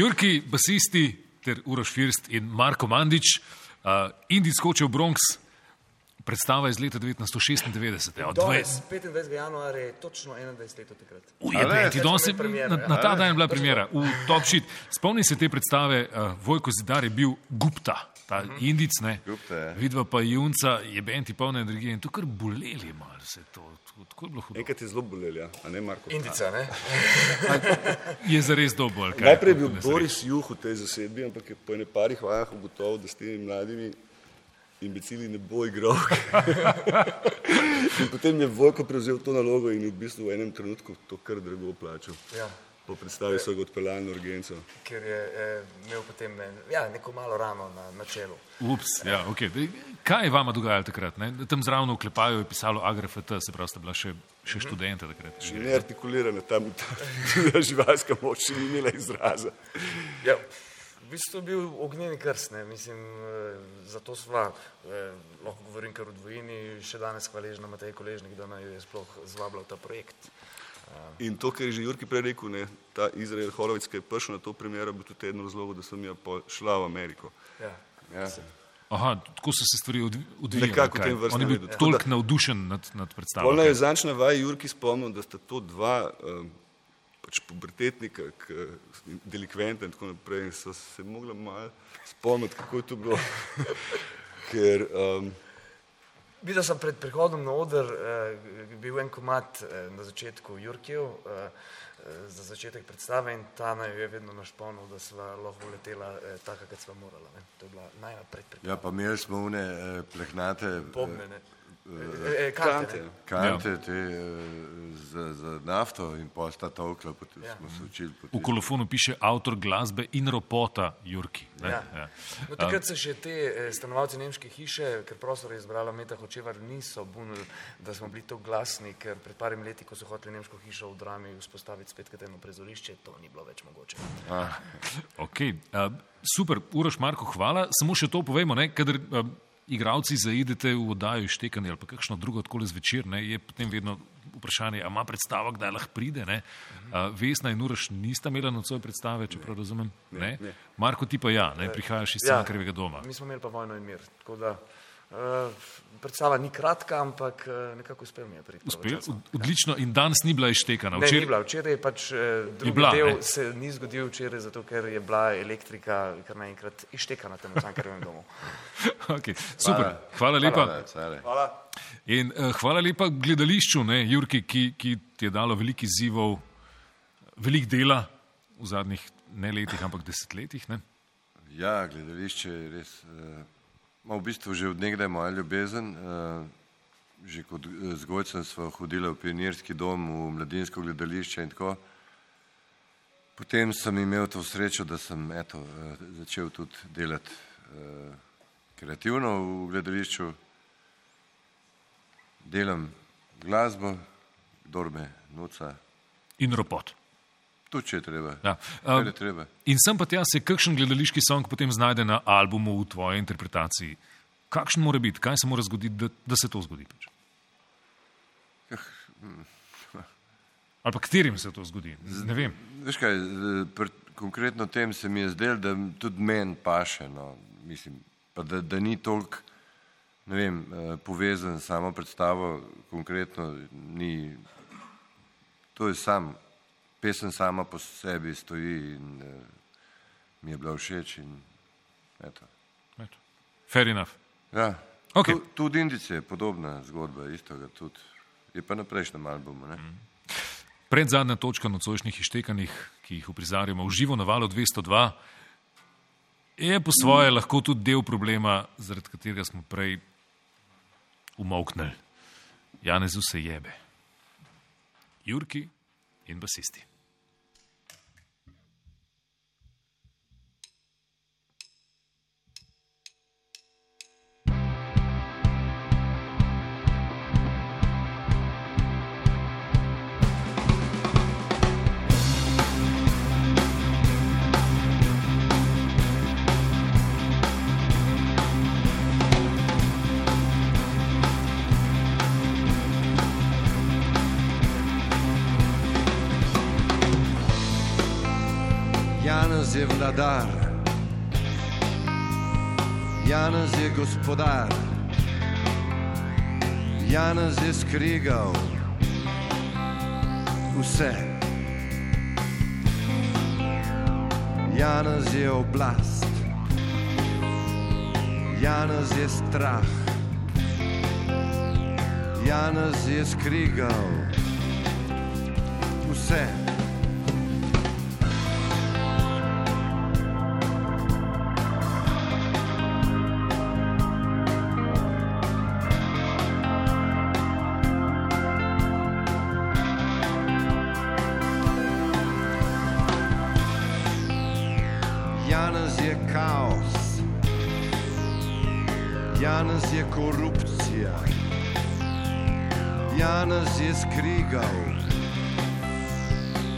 Jurki, basisti ter Uroš First in Marko Mandič, uh, Indij skočil v Bronx, predstava iz leta 1996. Od dve- Danes, 25. januarja je točno 21 let od takrat. Ujebe, ti danes je na, ja. na ta dan je bila premjera, v Top Shit. Spomni se te predstave, uh, Vojko Zidar je bil Gupta, ta Mhm. Indic, ne? Gupta, ja. Vidva pa Junca, je benti polna energije in to kar boleli malo se to. Tako, je bilo hudo. Enkrat je zelo bolel, ja, a ne Marko? Indica, ne? Je zares dobo. Najprej je bil Boris Juh v tej zasedbi, ampak je po ene parih vajah ugotovil, da s temi mladimi imbecili ne bo igral. in potem je Vojko prevzel to nalogo in v bistvu v enem trenutku to kar drago plačal. Ja. Po predstavi so ga odpeljali na urgenco. Ker je eh, imel potem ne, ja, neko malo rano na, na čelu. Ups, ja, okay. Kaj je vama dogajalo takrat? Ne? Tam zraven v klepajo je pisalo AGRFT, se pravi, ste bila še, še Mhm. študenta takrat. Še neartikulirana tam ta živalska moč še ni imela izraza. Ja, v bistvu bil ognjeni krst, ne, mislim, eh, zato sva, eh, lahko govorim kar o dvojini, še danes hvaležna Matej Koležnik, da naj jo je sploh zvabila v ta projekt. In to, kar je že Jurki prej rekel, ne, ta Izrael Horovic, ki je prišel na to premjero, bi tudi eden od razlogov, da sem jaz pol šla v Ameriko. Ja. Ja. Aha, tako so se stvari odvi- odvijale. Nekako v tem vrstnem On je bil redu. Toliko navdušen nad, nad predstavo. Polno kaj? je zanč na vaji Jurki spomnil, da sta to dva um, pač pubertetnika, k, delikventa in tako naprej in so se mogla malo spomniti, kako je to bilo. Ker um, Videl sem pred prihodom na oder, eh, bil en komat eh, na začetku Jurkijev, eh, eh, za začetek predstave in ta naj je vedno našponil, da sva lahko letela eh, taka, kot sva morala. Ne. To je bila najnaprej priprava. Ja, pa imeli smo une eh, plehnate. Bobne, ne. eh, Eh, kante. Kante, te eh, za, za nafto in pol sta tolkla, potem Ja. smo se učili. V kolofonu piše avtor glasbe in ropota Jurki. Ne? Ja. Ja. No, takrat se še te stanovalci nemške hiše, ker prostor je izbrala Meta Hočevar, niso bunili, da smo bili tako glasni, ker pred parim leti, ko so hoteli nemško hišo v drami vzpostaviti spet kot eno prizorišče, to ni bilo več mogoče. Ah, okay. uh, super, Uroš Marko, hvala. Samo še to povemo, ne, kadar uh, igravci zaidete v oddajo ištekanje ali kakšno drugo tako zvečer, ne, je potem vedno vprašanje, a ima predstava, kdaj lahko pride. Ne? Uh, Vesna in Uroš nista imela nocoj predstave, čeprav razumem. Ne, Ne? ne. Marko, ti pa ja, ne, prihajaš iz Ja, Cankarjevega doma. Mi smo imeli pa vojno in mir, tako da predstava ni kratka, ampak uh, nekako uspel mi je priti. Uspel, odlično in danes ni bila ištekana. Ne, Včeraj- ni bila. Včeraj je pač eh, drugi bila, del ne? se ni zgodil včeraj, zato ker je bila elektrika kar naenkrat ištekana tam v Cankarjevem domu. Okay, super, hvala, hvala lepa. Hvala. In uh, hvala lepa gledališču, ne, Jurki, ki, ki ti je dalo veliko izzivov, veliko dela v zadnjih ne letih, ampak desetletjih. Ne? Ja, gledališče je res. Uh, ma v bistvu že od nekdaj moja ljubezen. Uh, že kot eh, zgojcem smo hodili v pionirski dom, v mladinsko gledališče in tako. Potem sem imel to srečo, da sem eto, eh, začel tudi delati kreativno v gledališču. Delam glasbo, kdor me nuca. In ropot. Tudi, če je treba. Ja. Um, je treba. in sem pa tja se kakšen gledališki song potem znajde na albumu v tvoji interpretaciji. Kakšen mora biti, kaj se mora zgoditi, da, da se to zgodi? Pač? Ali pa katerim se to zgodi? Ne vem. Veš kaj, z- pri konkretno tem se mi je zdelo, da tudi meni paše, no, mislim, pa da, da ni toliko, ne vem, eh, povezan s samo predstavo, konkretno ni, to je sam, pesem sama po sebi stoji in eh, mi je bila všeč in eto. Eto. Fair enough. Ja. Okej. Tu- Tudi Indice je podobna zgodba, isto ga tudi, je pa na prejšnjem albumu, ne. Pred zadnja točka nocojšnjih ištekanjih, ki jih uprizarjamo v živo na valu 202, je po svoje lahko tudi del problema, zaradi katerega smo prej umoknili. Janezu se jebe. Jurki in basisti. Janez je vladar, Janez je gospodar, Janez je skrigal vse. Janez je oblast, Janez je strah, Janez je skrigal vse. Je skrigal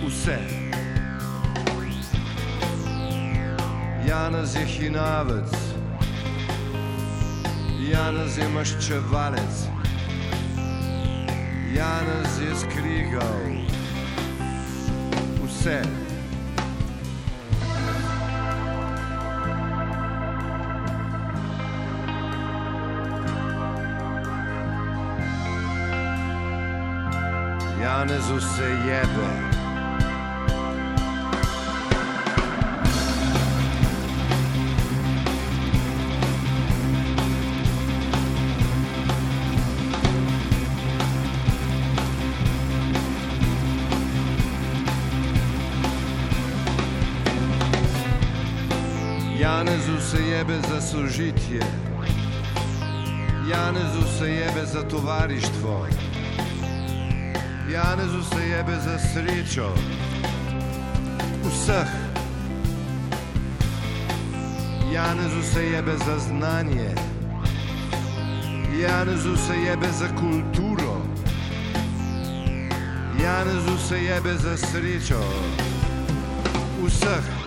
vse. Janez je hinavec, Janez je maščevalec, Janez je skrigal vse. Janezu se jebe. Janezu se jebe za sožitje, Janezu se jebe za tovarištvo, Janezu se jebe za srečo vseh. Janezu se jebe za znanje, Janezu se jebe za kulturo, Janezu se jebe za srečo vseh.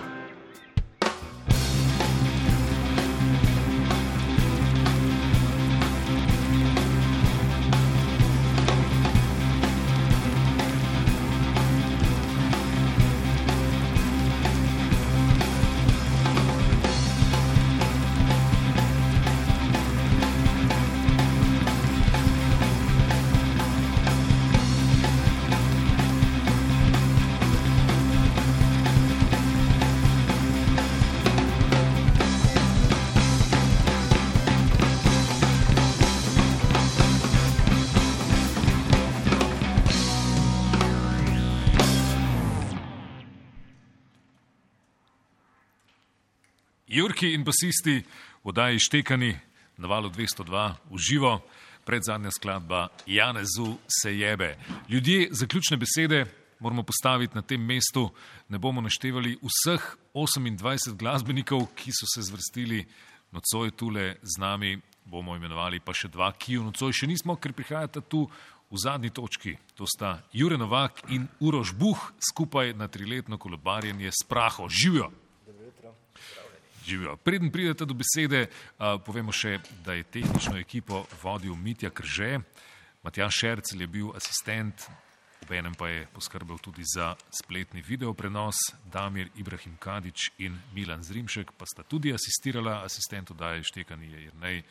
Jurki in basisti v oddaji Štekani na valu 202 v živo, predzadnja skladba Janezu se jebe. Ljudje, zaključne besede moramo postaviti na tem mestu. Ne bomo naštevali vseh 28 glasbenikov, ki so se zvrstili nocoj tule z nami, bomo imenovali pa še dva, ki v nocoj še nismo, ker prihajata tu v zadnji točki. To sta Jure Novak in Uroš Buh skupaj na triletno kolobarjenje s praho. Živijo! Živijo. Preden pridete do besede, uh, povemo še, da je tehnično ekipo vodil Mitja Krže, Matjaš Šercel je bil asistent, obenem pa je poskrbel tudi za spletni video prenos, Damir Ibrahim Kadič in Milan Zrimšek pa sta tudi asistirala, asistent oddaje Štekani je Jrnej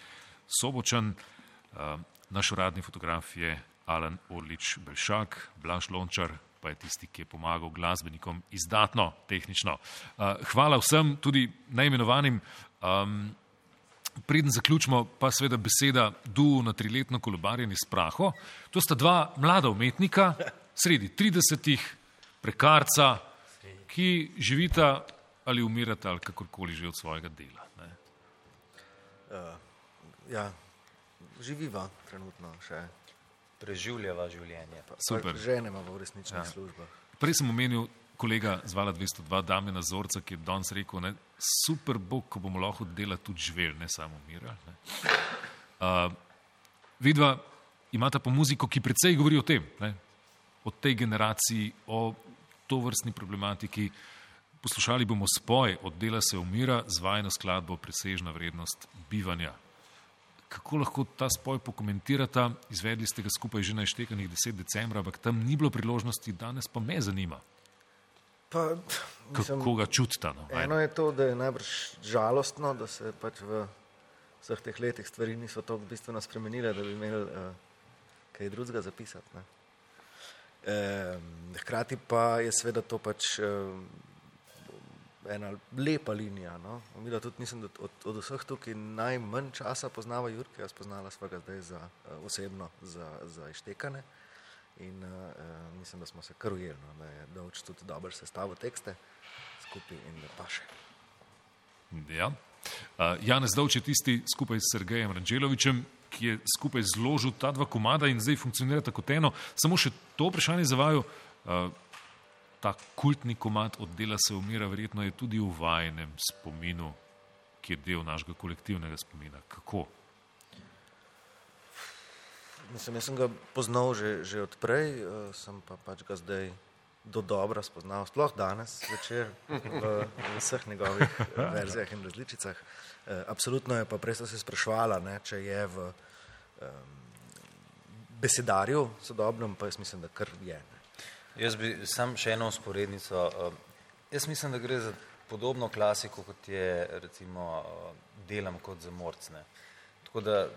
Sobočan, uh, naš uradni fotograf je Alan Orlič Belšak, Blaž Lončar, pa je tisti, ki je pomagal glasbenikom izdatno, tehnično. Uh, hvala vsem, tudi najmenovanim. Um, Preden zaključimo, pa seveda beseda du na triletno kolobarjenje s praho. To sta dva mlada umetnika, sredi 30-ih, prekarca, ki živita ali umirata ali kakorkoli že od svojega dela. Ne? Uh, ja, živiva trenutno še. Preživljava življenje. Pa, Super. Ženemo v resničnih ja. službah. Prej sem omenil kolega zvala 202, Damena Zorca, ki je danes rekel, ne, super bo, ko bomo lahko delali tudi živel, ne samo umirali. Uh, vidva imata pa muziko, ki precej govori o tem, ne, o tej generaciji, o to vrstni problematiki. Poslušali bomo spoj, od dela se umira, zvajeno skladbo Presežna vrednost bivanja kako lahko ta spoj pokomentirate. Izvedli ste ga skupaj že na ištekanih 10. decembra, ampak tam ni bilo priložnosti, danes pa me zanima. Pa, mislim, kako ga čutite? No? Eno je to, da je najbrž žalostno, da se pač v vseh teh letih stvari niso tako bistveno spremenile, da bi imeli uh, kaj drugega zapisati. E, hkrati pa je seveda to pač. Uh, ena lepa linija. No? Mila tudi mislim, da od, od vseh tukaj najmanj časa poznava Jurka, jaz poznala sva ga zdaj za, uh, osebno za, za ištekane in uh, mislim, da smo se kar ujeli, no? da je Dovč tudi dobro sestavil tekste skupaj in da pa še. Ja. Uh, Janez Dovč je tisti skupaj s Sergejem Ranželovičem, ki je skupaj zložil ta dva komada in zdaj funkcionira kot eno. Samo še to vprašanje za vaju. Uh, ta kultni komat od dela se umira, verjetno je tudi v vajenem spominu, ki je del našega kolektivnega spomina. Kako? mislim, jaz sem ga poznal že, že odprej, uh, sem pa pač ga zdaj do dobra spoznal, sploh danes večer v, v vseh njegovih eh, verzijah in različicah. Uh, absolutno je pa prej sta se sprašvala, ne, če je v um, besedarju sodobnem, pa jaz mislim, da kar je. Ne. Jaz bi sam še eno usporednico. um, Jaz mislim, da gre za podobno klasiko, kot je recimo uh, Delam kot za morcne. Tako da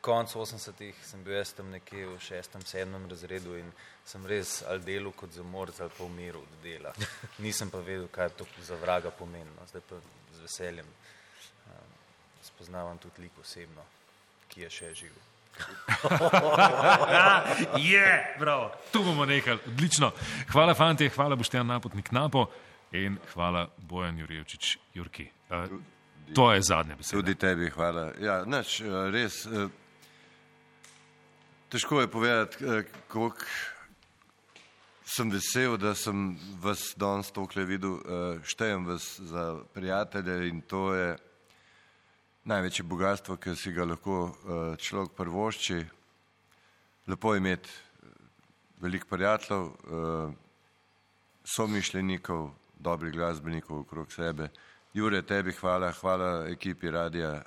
konc 80-ih sem bil jaz tam nekje v šestem, sedmem razredu in sem res ali delal kot za morc ali pa umiral od dela. Nisem pa vedel, kaj to za vraga pomeni. No. Zdaj pa z veseljem um, spoznavam tudi lik osebno, ki je še živ. Je, bravo. Tu bomo nehali, odlično. Hvala, fanti, hvala, Boštjan Napotnik Napo in hvala, Bojan Jurjevčič Jurki. Uh, to je zadnja beseda. Tudi tebi hvala. Ja, nač, res, eh, težko je povedati, eh, koliko sem vesel, da sem vas danes tokle videl, eh, štejem vas za prijatelje in to je največje bogatstvo, ki si ga lahko človek prvošči. Lepo je imeti veliko prijateljev, somišljenikov, dobrih glasbenikov okrog sebe. Jure, tebi hvala, hvala ekipi radija,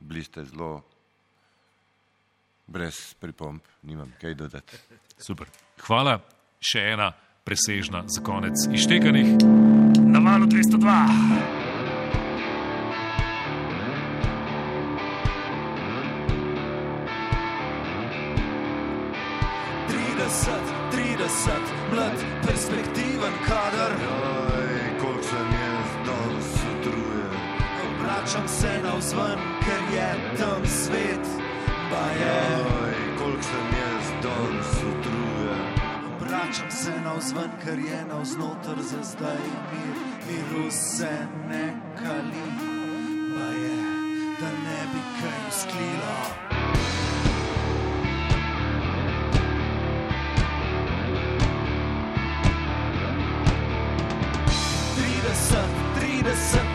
bili ste zelo brez pripomp, nimam kaj dodati. Super. Hvala. Še ena presežna za konec iztekanih na valu 202. navzven, ker je navznoter za zdaj mir, miru se ne kali, pa je, da ne bi kaj usklilo.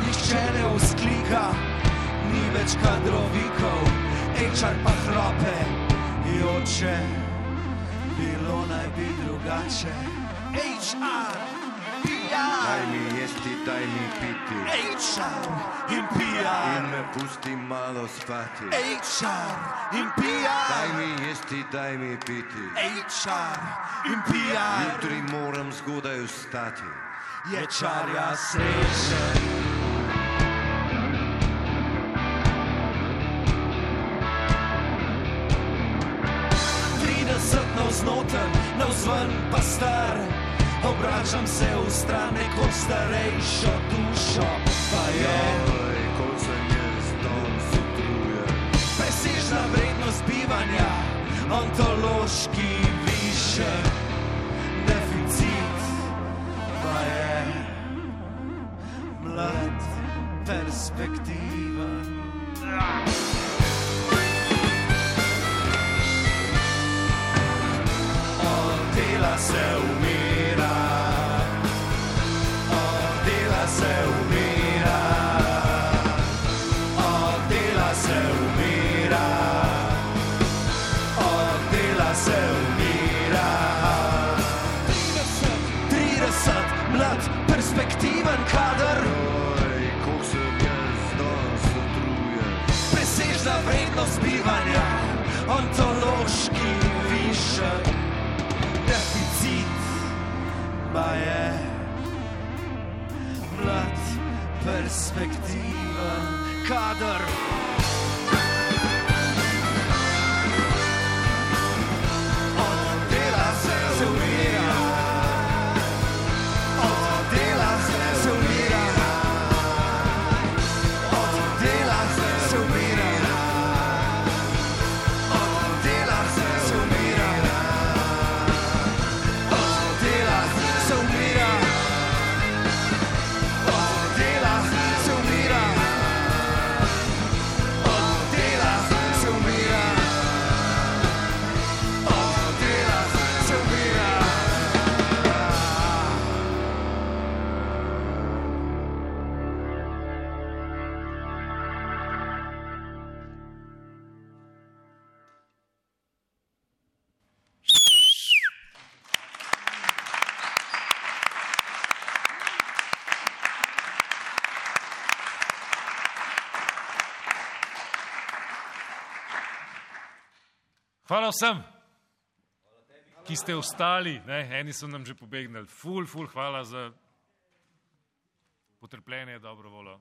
Nihče ne usklika, ni več kadrovikov, ečar pa hrope, joče, bilo naj bi drugače. HR, Daj PR, mi jesti, daj mi piti. HR in In PR, me pusti malo spati. HR in Daj PR, mi jesti, daj mi piti. HR in PR, Jutri moram zgodaj vstati. je čarja sreče. Navznoter, navzven pa star, obračam se v stran neko starejšo dušo, pa je. Oj, koliko sem jaz danes utrujen. Presežna vrednost bivanja, ontološki višek, deficit pa je mlad, perspektiven. Od dela se umira, od dela se umira, pa je mlad, perspektiven kader. Hvala vsem, ki ste ostali. Ne? Eni so nam že pobegnili. Ful, ful, hvala za potrpljenje, dobro voljo.